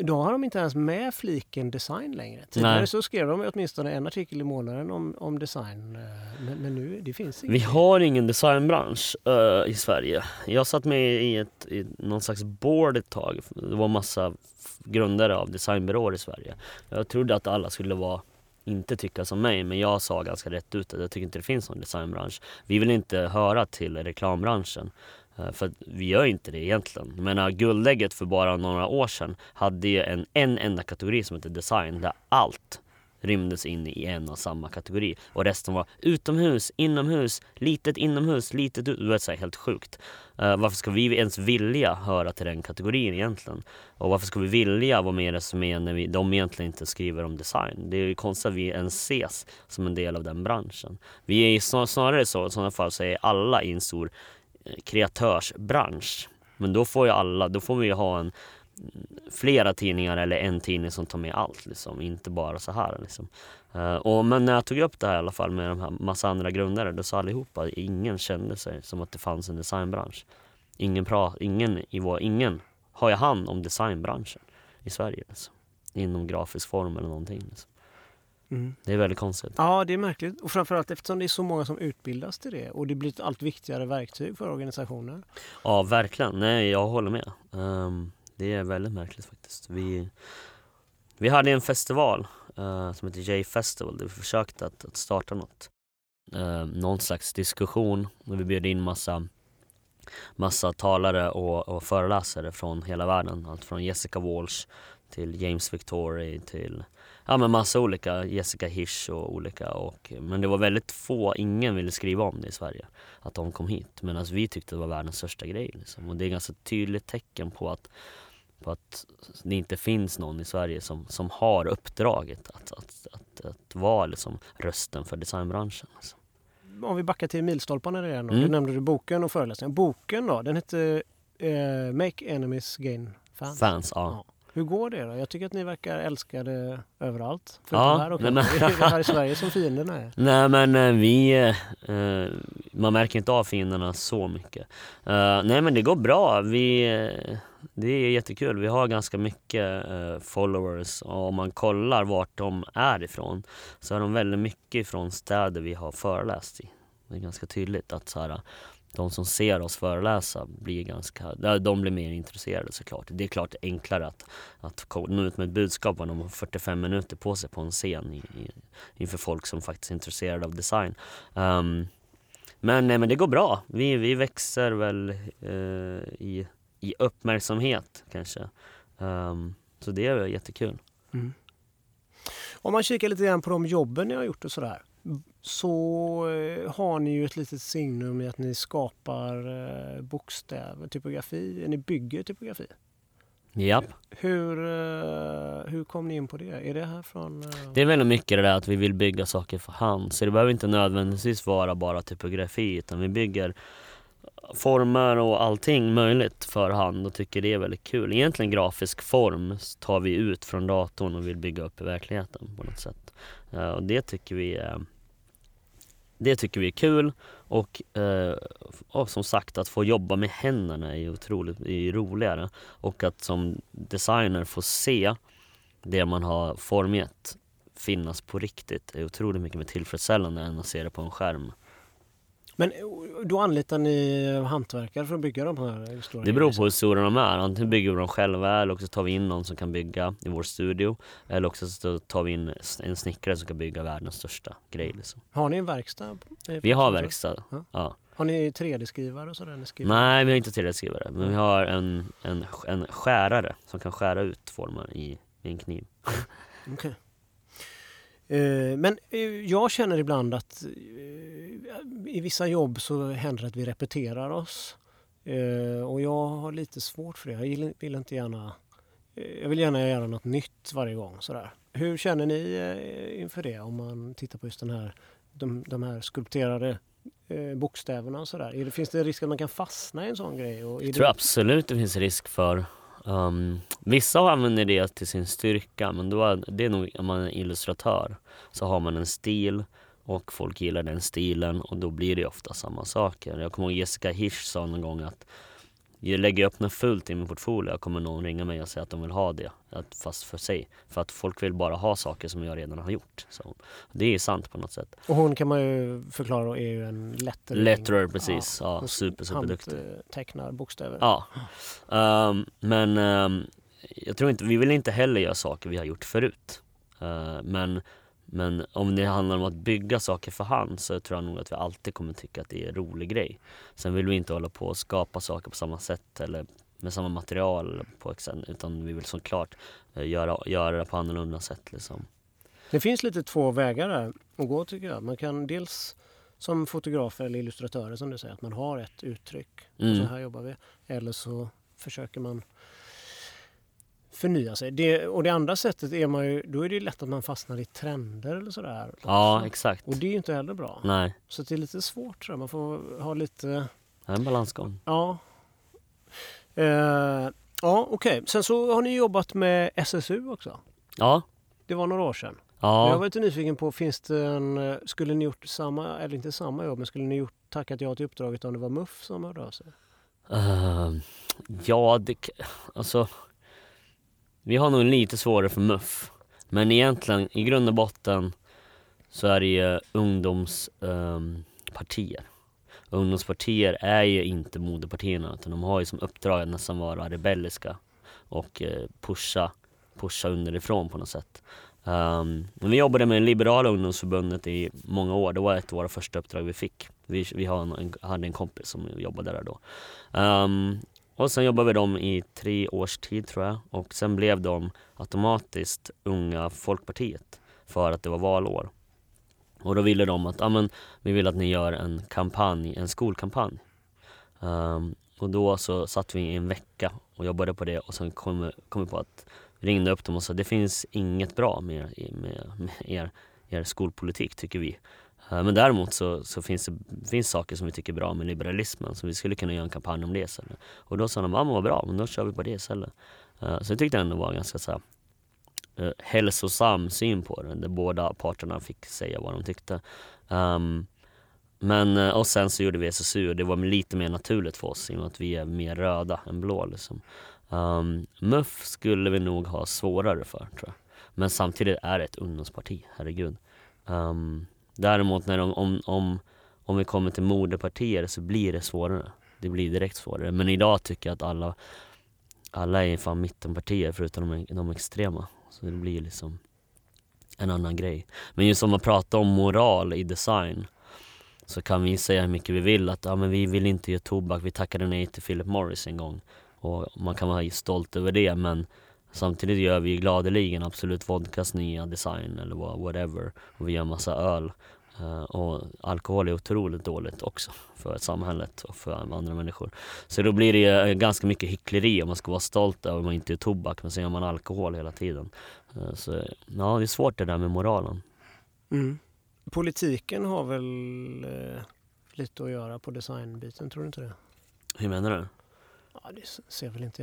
Då har de inte ens med fliken design längre. Tidigare så skrev de åtminstone en artikel i månaden om, om design. Men, men nu, det finns inget. Vi har ingen designbransch uh, i Sverige. Jag satt med i, ett, i någon slags board ett tag. Det var massa grundare av designbyråer i Sverige. Jag trodde att alla skulle vara inte tycka som mig, men jag sa ganska rätt ut att jag tycker inte det finns någon designbransch. Vi vill inte höra till reklambranschen. Eh, för vi gör inte det egentligen. Men guldägget för bara några år sedan hade ju en, en enda kategori som heter design, där allt rymdes in i en och samma kategori. Och resten var utomhus, inomhus, litet inomhus, litet ut. Det var så helt sjukt. Uh, varför ska vi ens vilja höra till den kategorin egentligen? Och varför ska vi vilja vara med i Resumé när vi, de egentligen inte skriver om design? Det är ju konstigt att vi ens ses som en del av den branschen. Vi är snar, snarare så, i sådana fall så är alla i en stor eh, kreatörsbransch. Men då får ju alla, då får vi ju ha en flera tidningar eller en tidning som tar med allt. Liksom. Inte bara så här. Liksom. Uh, och, men när jag tog upp det här i alla fall med de här massa andra grundare, då sa allihopa ingen kände sig som att det fanns en designbransch. Ingen, pra, ingen, i vår, ingen har ju hand om designbranschen i Sverige. Liksom. Inom grafisk form eller någonting. Liksom. Mm. Det är väldigt konstigt. Ja, det är märkligt. Och framförallt eftersom det är så många som utbildas till det och det blir ett allt viktigare verktyg för organisationer. Ja, verkligen. Nej, jag håller med. Um, det är väldigt märkligt faktiskt. Vi, vi hade en festival uh, som heter J-festival där vi försökte att, att starta något. Uh, någon slags diskussion och vi bjöd in massa, massa talare och, och föreläsare från hela världen. Allt från Jessica Walsh till James Victory till ja, men massa olika, Jessica Hirsch och olika. Och, men det var väldigt få, ingen ville skriva om det i Sverige, att de kom hit. Medan vi tyckte det var världens största grej. Liksom. Och det är ett ganska tydligt tecken på att på att det inte finns någon i Sverige som, som har uppdraget att, att, att, att vara liksom rösten för designbranschen. Alltså. Om vi backar till milstolparna igen. Mm. Du nämnde du boken och föreläsningen. Boken då, den hette eh, Make Enemies Gain Fans. Fans, ja. ja. Hur går det då? Jag tycker att ni verkar älska det överallt. ja, här och men, det är det här i Sverige som fienderna är. Nej men eh, vi, eh, man märker inte av fienderna så mycket. Uh, nej men det går bra. Vi, det är jättekul. Vi har ganska mycket eh, followers och om man kollar vart de är ifrån så är de väldigt mycket ifrån städer vi har föreläst i. Det är ganska tydligt att så här, de som ser oss föreläsa blir ganska, de blir mer intresserade såklart. Det är klart enklare att, att nå ut med ett budskap om de har 45 minuter på sig på en scen i, i, inför folk som faktiskt är intresserade av design. Um, men, nej, men det går bra. Vi, vi växer väl eh, i, i uppmärksamhet kanske. Um, så det är jättekul. Mm. Om man kikar lite grann på de jobben ni har gjort och sådär så eh, har ni ju ett litet signum i att ni skapar eh, bokstäver, typografi, ni bygger typografi. Japp. Hur, eh, hur kom ni in på det? Är det här från... Det är väldigt mycket det där att vi vill bygga saker för hand. Så det behöver inte nödvändigtvis vara bara typografi utan vi bygger former och allting möjligt för hand och tycker det är väldigt kul. Egentligen grafisk form tar vi ut från datorn och vill bygga upp i verkligheten på något sätt. Eh, och det tycker vi är det tycker vi är kul och, eh, och som sagt att få jobba med händerna är otroligt är roligare. Och att som designer få se det man har formgett finnas på riktigt är otroligt mycket mer tillfredsställande än att se det på en skärm. Men då anlitar ni hantverkare för att bygga de här stora Det beror på hur stora de är. Antingen bygger vi dem själva eller också tar vi in någon som kan bygga i vår studio. Eller också så tar vi in en snickare som kan bygga världens största grej. Liksom. Har ni en verkstad? Vi har verkstad, ja. ja. Har ni 3D-skrivare och sådär? Nej, vi har inte 3D-skrivare. Men vi har en, en, en skärare som kan skära ut former i, i en kniv. okay. Eh, men eh, jag känner ibland att eh, i vissa jobb så händer det att vi repeterar oss. Och jag har lite svårt för det. Jag vill inte gärna... Jag vill gärna göra något nytt varje gång. Sådär. Hur känner ni inför det om man tittar på just den här, de, de här skulpterade bokstäverna och sådär? Finns det risk att man kan fastna i en sån grej? Jag tror det... absolut det finns risk för. Um, vissa använder det till sin styrka men då är det nog om man är illustratör så har man en stil och folk gillar den stilen och då blir det ofta samma saker. Jag kommer ihåg Jessica Hirsch sa någon gång att jag lägger upp något fullt i min portfolio kommer någon ringa mig och säga att de vill ha det. Fast för sig. För att folk vill bara ha saker som jag redan har gjort. Så det är sant på något sätt. Och hon kan man ju förklara är ju en lettrare. Letterer precis. Ja, ja super superduktig. tecknar bokstäver. Ja. Um, men um, jag tror inte, vi vill inte heller göra saker vi har gjort förut. Uh, men men om det handlar om att bygga saker för hand så tror jag nog att vi alltid kommer tycka att det är en rolig grej. Sen vill vi inte hålla på och skapa saker på samma sätt eller med samma material på utan vi vill såklart eh, göra, göra det på annorlunda sätt. Liksom. Det finns lite två vägar där att gå tycker jag. Man kan dels som fotograf eller illustratör som du säger att man har ett uttryck. Mm. så här jobbar vi. Eller så försöker man förnya sig. Det, och det andra sättet är man ju, då är det lätt att man fastnar i trender eller sådär. Ja, exakt. Och det är ju inte heller bra. Nej. Så det är lite svårt tror jag. Man får ha lite... Det är en balansgång. Ja. Uh, ja, okej. Okay. Sen så har ni jobbat med SSU också. Ja. Det var några år sedan. Ja. Jag var lite nyfiken på, finns det en, skulle ni gjort samma, eller inte samma jobb, men skulle ni gjort, tackat ja till uppdraget om det var MUF som hörde av sig? Uh, ja, det, alltså vi har nog lite svårare för MUF. Men egentligen, i grund och botten, så är det ju ungdomspartier. Ehm, um, ungdomspartier är ju inte moderpartierna utan de har ju som uppdrag att nästan vara rebelliska och uh, pusha, pusha underifrån på något sätt. Um, vi jobbade med Liberala ungdomsförbundet i många år. Det var ett av våra första uppdrag vi fick. Vi, vi en, hade en kompis som jobbade där då. Um, och sen jobbade vi dem i tre års tid tror jag och sen blev de automatiskt Unga Folkpartiet för att det var valår. Och då ville de att, ja men vi vill att ni gör en kampanj, en skolkampanj. Um, och då så satt vi i en vecka och jobbade på det och sen kom, kom vi på att ringde upp dem och sa det finns inget bra med, med, med er, er skolpolitik tycker vi. Eh, men däremot så, så finns det finns saker som vi tycker är bra med liberalismen så vi skulle kunna göra en kampanj om det istället. Och då sa de, ja men vad bra, men då kör vi på det istället. Eh, så jag tyckte ändå var ganska så här, eh, hälsosam syn på det, där båda parterna fick säga vad de tyckte. Um, Men, och sen så gjorde vi SSU och det var lite mer naturligt för oss i och med att vi är mer röda än blå liksom. Ehm, um, MUF skulle vi nog ha svårare för tror jag. Men samtidigt är det ett ungdomsparti, herregud. Um, däremot när de, om, om, om vi kommer till moderpartier så blir det svårare. Det blir direkt svårare. Men idag tycker jag att alla, alla är fan mittenpartier förutom de, de extrema. Så det blir liksom en annan grej. Men just om man pratar om moral i design så kan vi säga hur mycket vi vill att ja, men vi vill inte ge tobak, vi tackade nej till Philip Morris en gång. Och man kan vara stolt över det men samtidigt gör vi gladeligen Absolut Vodkas nya design eller whatever. Och vi gör massa öl. Uh, och alkohol är otroligt dåligt också för samhället och för andra människor. Så då blir det ganska mycket hyckleri om man ska vara stolt över att man inte gör tobak men så gör man alkohol hela tiden. Uh, så ja, det är svårt det där med moralen. Mm. Politiken har väl eh, lite att göra på designbiten, tror du inte det? Hur menar du? Ja, det ser väl inte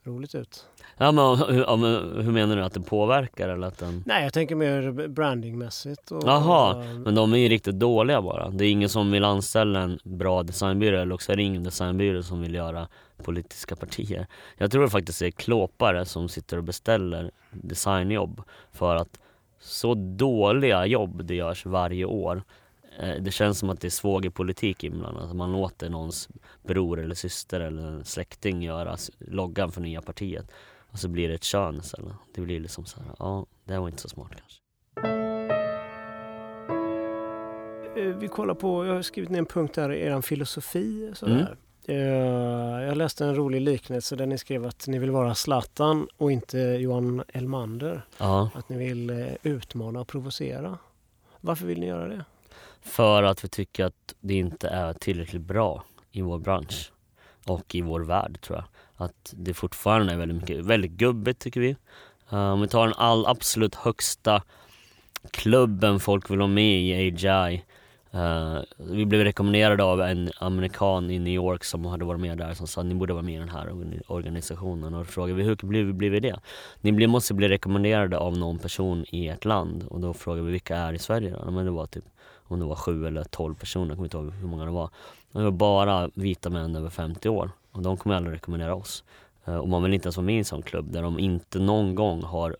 jätteroligt ut. Ja, men hur, hur menar du? Att det påverkar eller att den... Nej, jag tänker mer brandingmässigt. Och, Jaha, och... men de är ju riktigt dåliga bara. Det är ingen som vill anställa en bra designbyrå eller också är det ingen designbyrå som vill göra politiska partier. Jag tror faktiskt det är klåpare som sitter och beställer designjobb för att så dåliga jobb det görs varje år. Eh, det känns som att det är svågerpolitik inblandat. Att man låter någons bror eller syster eller släkting göra loggan för nya partiet. Och så blir det ett kön istället. Det blir liksom så här, ja, det var inte så smart kanske. Eh, vi kollar på, jag har skrivit ner en punkt här, er filosofi. Sådär. Mm. Eh, jag läste en rolig liknelse där ni skrev att ni vill vara Zlatan och inte Johan Elmander. Ja. Att ni vill utmana och provocera. Varför vill ni göra det? För att vi tycker att det inte är tillräckligt bra i vår bransch och i vår värld tror jag. Att det fortfarande är väldigt mycket, väldigt gubbigt tycker vi. Eh, om vi tar den all, absolut högsta klubben folk vill vara med i, AGI, Uh, eh, vi blev rekommenderade av en amerikan i New York som hade varit med där som sa att ni borde vara med i den här organisationen och då frågade vi hur blev, blev vi det? Ni måste bli rekommenderade av någon person i ert land och då frågade vi vilka är i Sverige då? Men det var typ om det var sju eller tolv personer, jag kommer inte ihåg hur många det var. Det var bara vita män över 50 år och de kommer aldrig rekommendera oss. Eh, och man vill inte ens vara med i en sån klubb där de inte någon gång har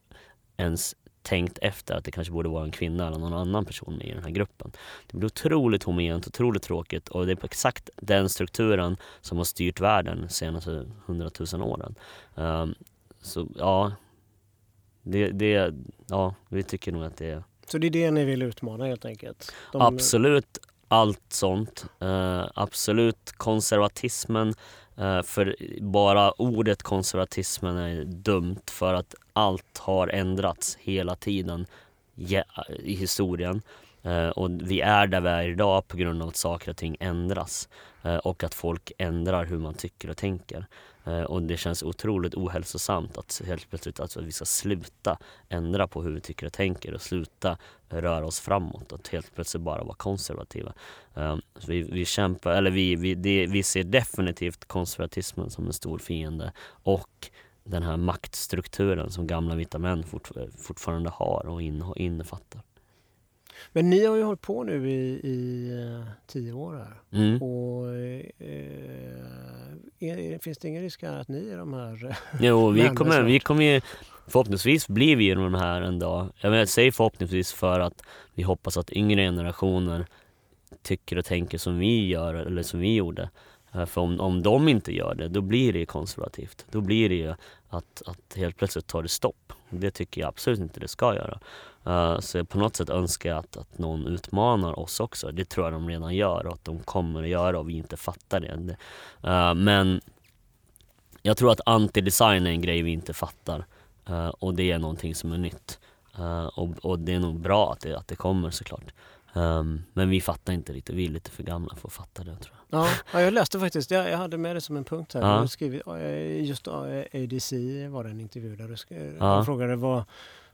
ens tänkt efter att det kanske borde vara en kvinna eller någon annan person med i den här gruppen. Det blir otroligt homogent, otroligt tråkigt och det är på exakt den strukturen som har styrt världen de senaste hundratusen åren. Um, så ja, det, det, ja, vi tycker nog att det är... Så det är det ni vill utmana helt enkelt? De... Absolut allt sånt. Uh, absolut konservatismen Uh, för bara ordet konservatismen är dumt för att allt har ändrats hela tiden i historien. Uh, och vi är där vi är idag på grund av att saker och ting ändras. Och att folk ändrar hur man tycker och tänker. Eh, och det känns otroligt ohälsosamt att helt plötsligt att vi ska sluta ändra på hur vi tycker och tänker och sluta röra oss framåt och helt plötsligt bara vara konservativa. Eh, vi, vi kämpar, eller vi, vi, det, vi ser definitivt konservatismen som en stor fiende och den här maktstrukturen som gamla vita män fort, fortfarande har och innefattar. Men ni har ju hållit på nu i, i uh, tio år här. Mm. Och, uh, finns det ingen risk att ni är de här Jo, vi kommer, vi kommer ju, förhoppningsvis blir vi de här en dag. Jag säger förhoppningsvis för att vi hoppas att yngre generationer tycker och tänker som vi gör eller som vi gjorde. Eh, för om, om de inte gör det, då blir det konservativt. Då blir det ju att, att helt plötsligt tar det stopp. Det tycker jag absolut inte det ska göra. Uh, så på något sätt önskar jag att, att någon utmanar oss också. Det tror jag de redan gör och att de kommer att göra och vi inte fattar det. Uh, men jag tror att anti-design är en grej vi inte fattar. Uh, och det är någonting som är nytt. Och, och, det är nog bra att det, att det kommer såklart. Um, men vi fattar inte riktigt, vi är lite för gamla för att fatta det tror jag. Ja, jag läste faktiskt, jag, jag hade med det som en punkt här. Ja. Skrivit, just ADC var det en intervju där du ja. frågade vad,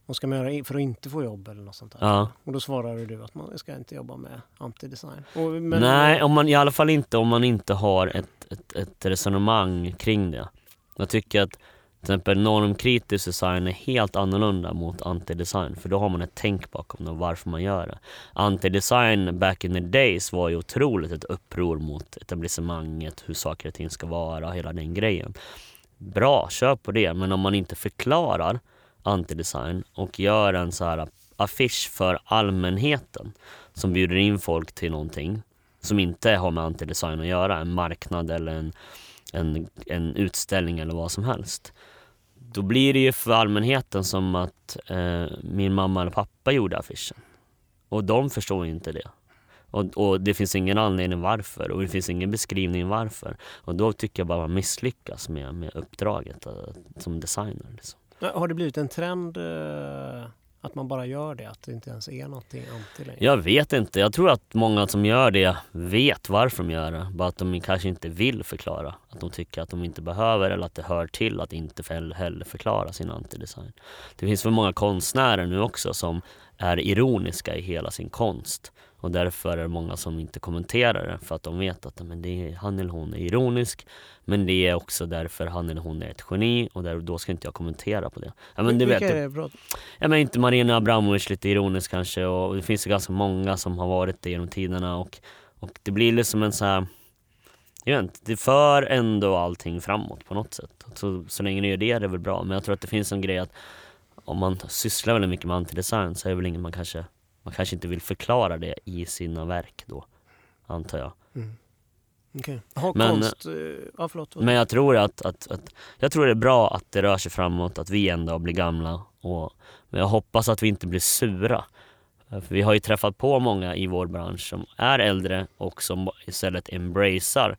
vad ska man göra för att inte få jobb eller något sånt där. Ja. Och då svarade du att man ska inte jobba med antidesign. Men, Nej, om man, i alla fall inte om man inte har ett, ett, ett resonemang kring det. Jag tycker att Till exempel normkritisk design är helt annorlunda mot anti-design för då har man ett tänk bakom det och varför man gör det. Anti-design back in the days var ju otroligt ett uppror mot etablissemanget, hur saker och ting ska vara, hela den grejen. Bra, kör på det, men om man inte förklarar antidesign och gör en så här affisch för allmänheten som bjuder in folk till någonting som inte har med antidesign att göra, en marknad eller en, en, en utställning eller vad som helst. Då blir det ju för allmänheten som att eh, min mamma eller pappa gjorde affischen. Och de förstår inte det. Och, och, det finns ingen anledning varför och det finns ingen beskrivning varför. Och då tycker jag bara man misslyckas med, med uppdraget eh, som designer. Liksom. Har det blivit en trend eh, att man bara gör det? Att det inte ens är någonting anti längre? Jag vet inte. Jag tror att många som gör det vet varför de gör det. Bara att de kanske inte vill förklara. Att de tycker att de inte behöver eller att det hör till att inte heller förklara sin antidesign. Det finns för många konstnärer nu också som är ironiska i hela sin konst. Och därför är det många som inte kommenterar det för att de vet att men det är, han eller hon är ironisk. Men det är också därför han eller hon är ett geni och där, då ska inte jag kommentera på det. Ja, men det Vilka vet, är det bra? Ja, men inte Marina Abramovic lite ironisk kanske och det finns ju ganska många som har varit det genom tiderna och, och det blir liksom en så här jag vet inte, det för ändå allting framåt på något sätt. Så, så länge det gör det är det väl bra. Men jag tror att det finns en grej att om man sysslar väldigt mycket med antidesign så är det väl inget man kanske man kanske inte vill förklara det i sina verk då, antar jag. Mm. Okay. men, konst, ja, förlåt, men jag tror att, att, att, jag tror det är bra att det rör sig framåt, att vi ändå blir gamla. Och, men jag hoppas att vi inte blir sura. För vi har ju träffat på många i vår bransch som är äldre och som istället embracear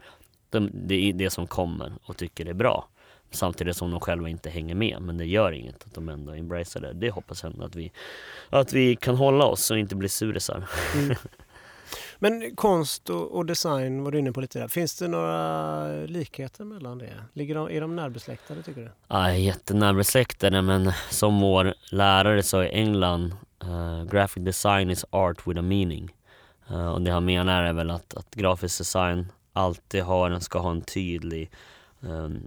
det, det, det som kommer och tycker det är bra. Samtidigt som de själva inte hänger med. Men det gör inget att de ändå embracear det. Det hoppas jag att vi, att vi kan hålla oss och inte bli surisar. Mm. Men konst och, design var du inne på lite där. Finns det några likheter mellan det? Ligger de, är de närbesläktade tycker du? Ja, jättenärbesläktade men som vår lärare sa i England uh, Graphic design is art with a meaning. Uh, och det han menar är väl att, att grafisk design alltid har, ska ha en tydlig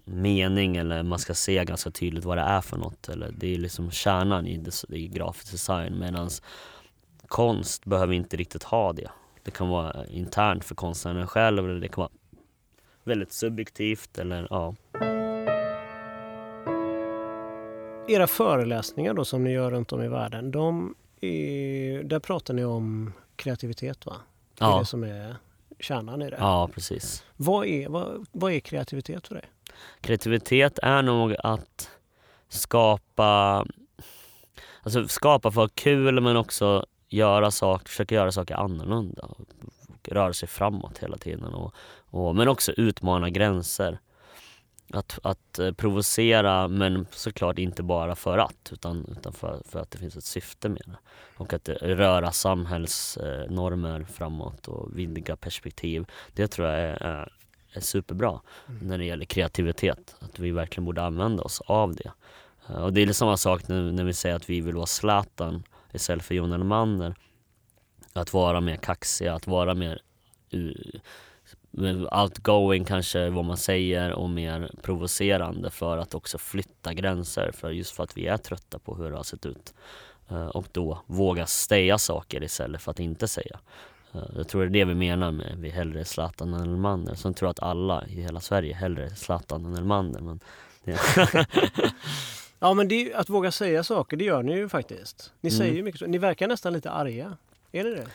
mening eller man ska se ganska tydligt vad det är för något. Eller det är liksom kärnan i, i grafisk design medan konst behöver inte riktigt ha det. Det kan vara internt för konstnären själv eller det kan vara väldigt subjektivt eller ja. Era föreläsningar då som ni gör runt om i världen, de är, där pratar ni om kreativitet va? Det är ja. det som är kärnan i det. Ja, precis. Vad är, vad, vad är kreativitet för dig? Kreativitet är nog att skapa, alltså skapa för kul men också göra saker, försöka göra saker annorlunda. Och röra sig framåt hela tiden. Och, och, men också utmana gränser. Att, att eh, provocera men såklart inte bara för att utan, utan för, för att det finns ett syfte med det. Och att röra samhällsnormer framåt och vidga perspektiv. Det tror jag är, är, är superbra mm. när det gäller kreativitet. Att vi verkligen borde använda oss av det. Eh, och det är samma sak när, när vi säger att vi vill vara Zlatan istället för Jon Elmander. Att vara mer kaxig, att vara mer outgoing kanske vad man säger och mer provocerande för att också flytta gränser för just för att vi är trötta på hur det har sett ut. Uh, och då våga säga saker istället för att inte säga. Uh, jag tror det är det vi menar med vi hellre Zlatan än Elmander. Sen tror jag att alla i hela Sverige hellre Zlatan än Elmander. Men, ja men det, att våga säga saker, det gör ni ju faktiskt. Ni säger mm. mycket Ni verkar nästan lite arga. Är det det?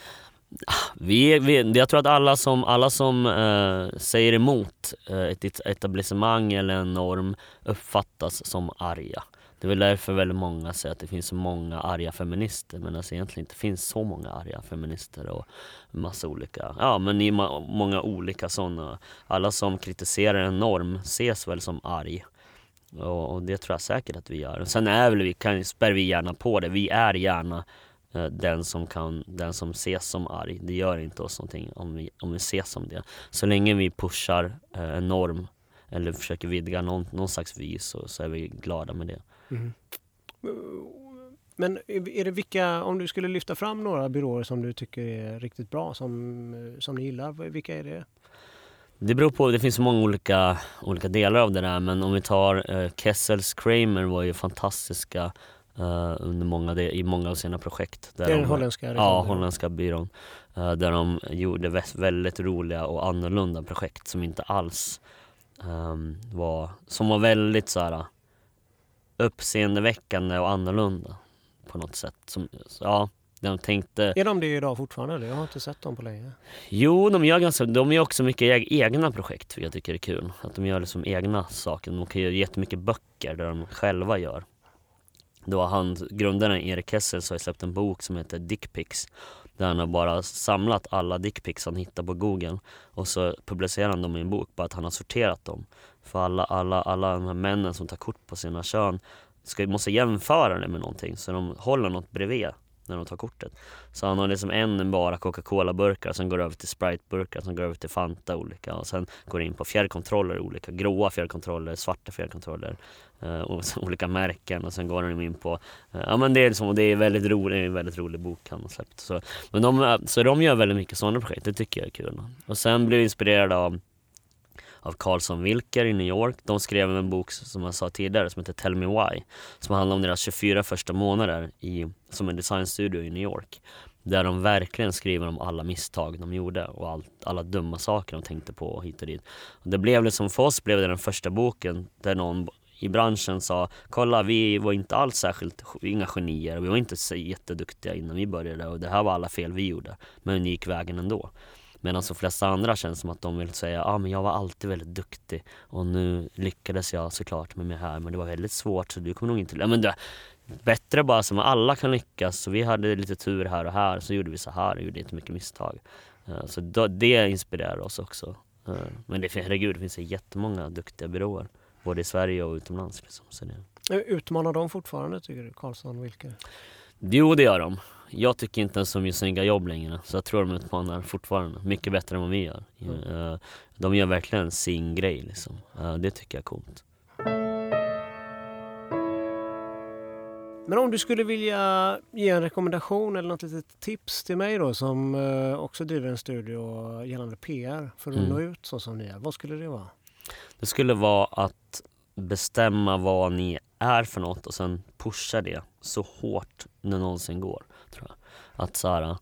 Vi, vi, jag tror att alla som, alla som eh, säger emot eh, ett etablissemang eller en norm uppfattas som arga. Det är väl därför väldigt många säger att det finns så många arga feminister men alltså egentligen inte finns så många arga feminister och massa olika, ja men i många olika sådana. Alla som kritiserar en norm ses väl som arg. Och, och det tror jag säkert att vi gör. Sen är väl vi, kan, spär vi gärna på det, vi är gärna Eh, den som, kan, den som ses som arg. Det gör inte oss någonting om vi, om vi ses som det. Så länge vi pushar eh, en norm eller försöker vidga någon, någon slags vis så, så är vi glada med det. Mm. Men är det vilka, om du skulle lyfta fram några byråer som du tycker är riktigt bra, som, som ni gillar, vilka är det? Det beror på, det finns många olika, olika delar av det där men om vi tar uh, Kessels Kramer var ju fantastiska uh, under många, i många av sina projekt. det är den holländska Ja, holländska byrån. Uh, där de gjorde väldigt roliga och annorlunda projekt som inte alls um, var, som var väldigt så här uppseendeväckande och annorlunda på något sätt. Som, ja, de tänkte... Är de det idag fortfarande? Jag har inte sett dem på länge. Jo, de gör, ganska, de gör också mycket egna projekt, vilket jag tycker är kul. Att de gör liksom egna saker. De kan göra jättemycket böcker där de själva gör. Då han, grundaren Erik Kessel har släppt en bok som heter Dickpics. Där han har bara samlat alla dickpics han hittar på google och så publicerar han dem i en bok, bara att han har sorterat dem. För alla, alla, alla de här männen som tar kort på sina kön ska, måste jämföra det med någonting så de håller något bredvid när de tar kortet. Så han har liksom en bara Coca-Cola-burkar, sen går det över till Sprite-burkar, sen går det över till Fanta olika och sen går det in på fjärrkontroller olika, gråa fjärrkontroller, svarta fjärrkontroller eh, och olika märken och sen går de in på, eh, ja men det är liksom, det är väldigt roligt, en väldigt rolig bok han har släppt. Så, men de, eh, så de gör väldigt mycket sådana projekt, det tycker jag är kul. Och sen blev jag inspirerad av av Carlson Wilker i New York. De skrev en bok som jag sa tidigare som heter Tell Me Why. Som handlar om deras 24 första månader i, som en designstudio i New York. Där de verkligen skriver om alla misstag de gjorde och all, alla dumma saker de tänkte på och hit och dit. Och det blev liksom, för oss blev det den första boken där någon i branschen sa Kolla vi var inte alls särskilt, inga genier och vi var inte så jätteduktiga innan vi började och det här var alla fel vi gjorde. Men vi gick vägen ändå. Medan de flesta andra känns som att de vill säga ja ah, men jag var alltid väldigt duktig och nu lyckades jag såklart med mig här men det var väldigt svårt så du kommer nog inte... Ja, men det, bättre bara som alla kan lyckas så vi hade lite tur här och här så gjorde vi så här och gjorde inte mycket misstag. Uh, så det inspirerar oss också. Uh, men det, herregud, det finns jättemånga duktiga byråer både i Sverige och utomlands. Liksom, så det... Utmanar de fortfarande tycker du, Karlsson Wilke? Jo det gör de jag tycker inte ens de gör snygga jobb längre. Så jag tror de utmanar fortfarande. Mycket bättre än vad vi gör. Mm. Eh, de gör verkligen sin grej liksom. Eh, det tycker jag är coolt. Men om du skulle vilja ge en rekommendation eller något litet tips till mig då som eh, också driver en studio gällande PR för att mm. nå ut så som ni är. Vad skulle det vara? Det skulle vara att bestämma vad ni är för något och sen pusha det så hårt det någonsin går. Att så Att såhär, uh,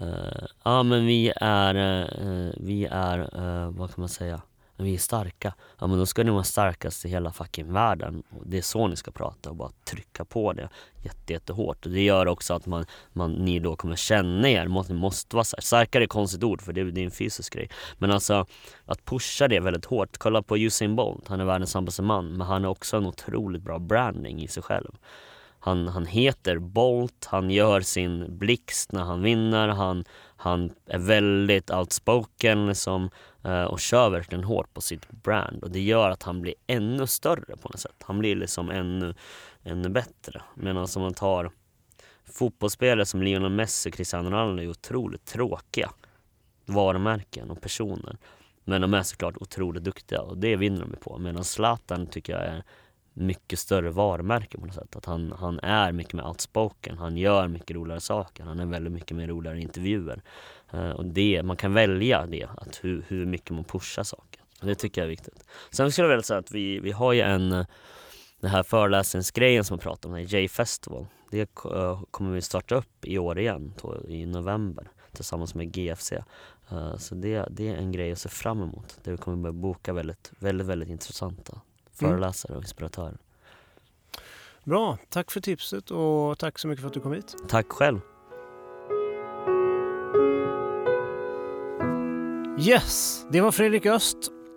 eh, ja men vi är, uh, vi är, uh, vad kan man säga, vi är starka. Ja men då ska ni vara starkast i hela fucking världen. Det är så ni ska prata och bara trycka på det jätte, jättehårt. Och det gör också att man, man, ni då kommer känna er, måste, måste vara starka. Starkare är ett konstigt ord för det, det är en fysisk grej. Men alltså att pusha det väldigt hårt. Kolla på Usain Bolt, han är världens snabbaste man men han har också en otroligt bra branding i sig själv. Han, han heter Bolt, han gör sin blixt när han vinner, han, han är väldigt outspoken liksom, eh, och kör verkligen hårt på sitt brand. Och det gör att han blir ännu större på något sätt. Han blir liksom ännu, ännu bättre. Medan om man tar fotbollsspelare som Lionel Messi och Cristiano Ronaldo är otroligt tråkiga varumärken och personer. Men de är såklart otroligt duktiga och det vinner de på. Medan Zlatan tycker jag är mycket större varumärke på något sätt. Att han, han är mycket mer outspoken, han gör mycket roligare saker, han är väldigt mycket mer roligare intervjuer. Uh, och det, man kan välja det, att hur, hur mycket man pushar saker. Det tycker jag är viktigt. Sen skulle jag vilja säga att vi, vi har ju en, eh, den här föreläsningsgrejen som jag pratade om, J-festival. Det uh, kommer vi starta upp i år igen, i november tillsammans med GFC. Uh, så det, det är en grej att se fram emot. Där vi kommer börja boka väldigt, väldigt, väldigt intressanta föreläsare och inspiratörer. Bra, tack för tipset och tack så mycket för att du kom hit. Tack själv. Yes, det var Fredrik Öst.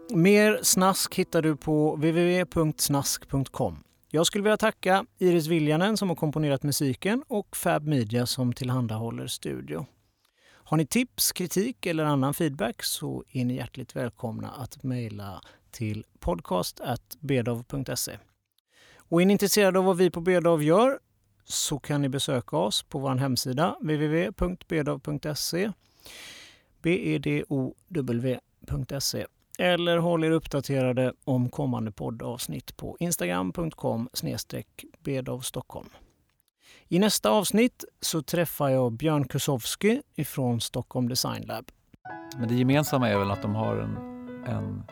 Mer snask hittar du på www.snask.com. Jag skulle vilja tacka Iris Viljanen som har komponerat musiken och Fab Media som tillhandahåller studio. Har ni tips, kritik eller annan feedback så är ni hjärtligt välkomna att mejla till podcast.bedov.se. Och är ni intresserade av vad vi på Bedov gör så kan ni besöka oss på vår hemsida www.bedov.se bedow.se eller håll er uppdaterade om kommande poddavsnitt på instagram.com bedovstockholm. I nästa avsnitt så träffar jag Björn Kusowski ifrån Stockholm Design Lab. Men det gemensamma är väl att de har en en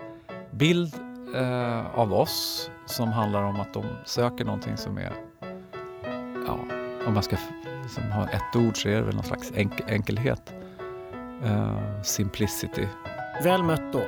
bild eh, av oss som handlar om att de söker någonting som är, ja, om man ska liksom ha ett ord så är det väl någon slags enk enkelhet. Eh, simplicity. Väl mött då.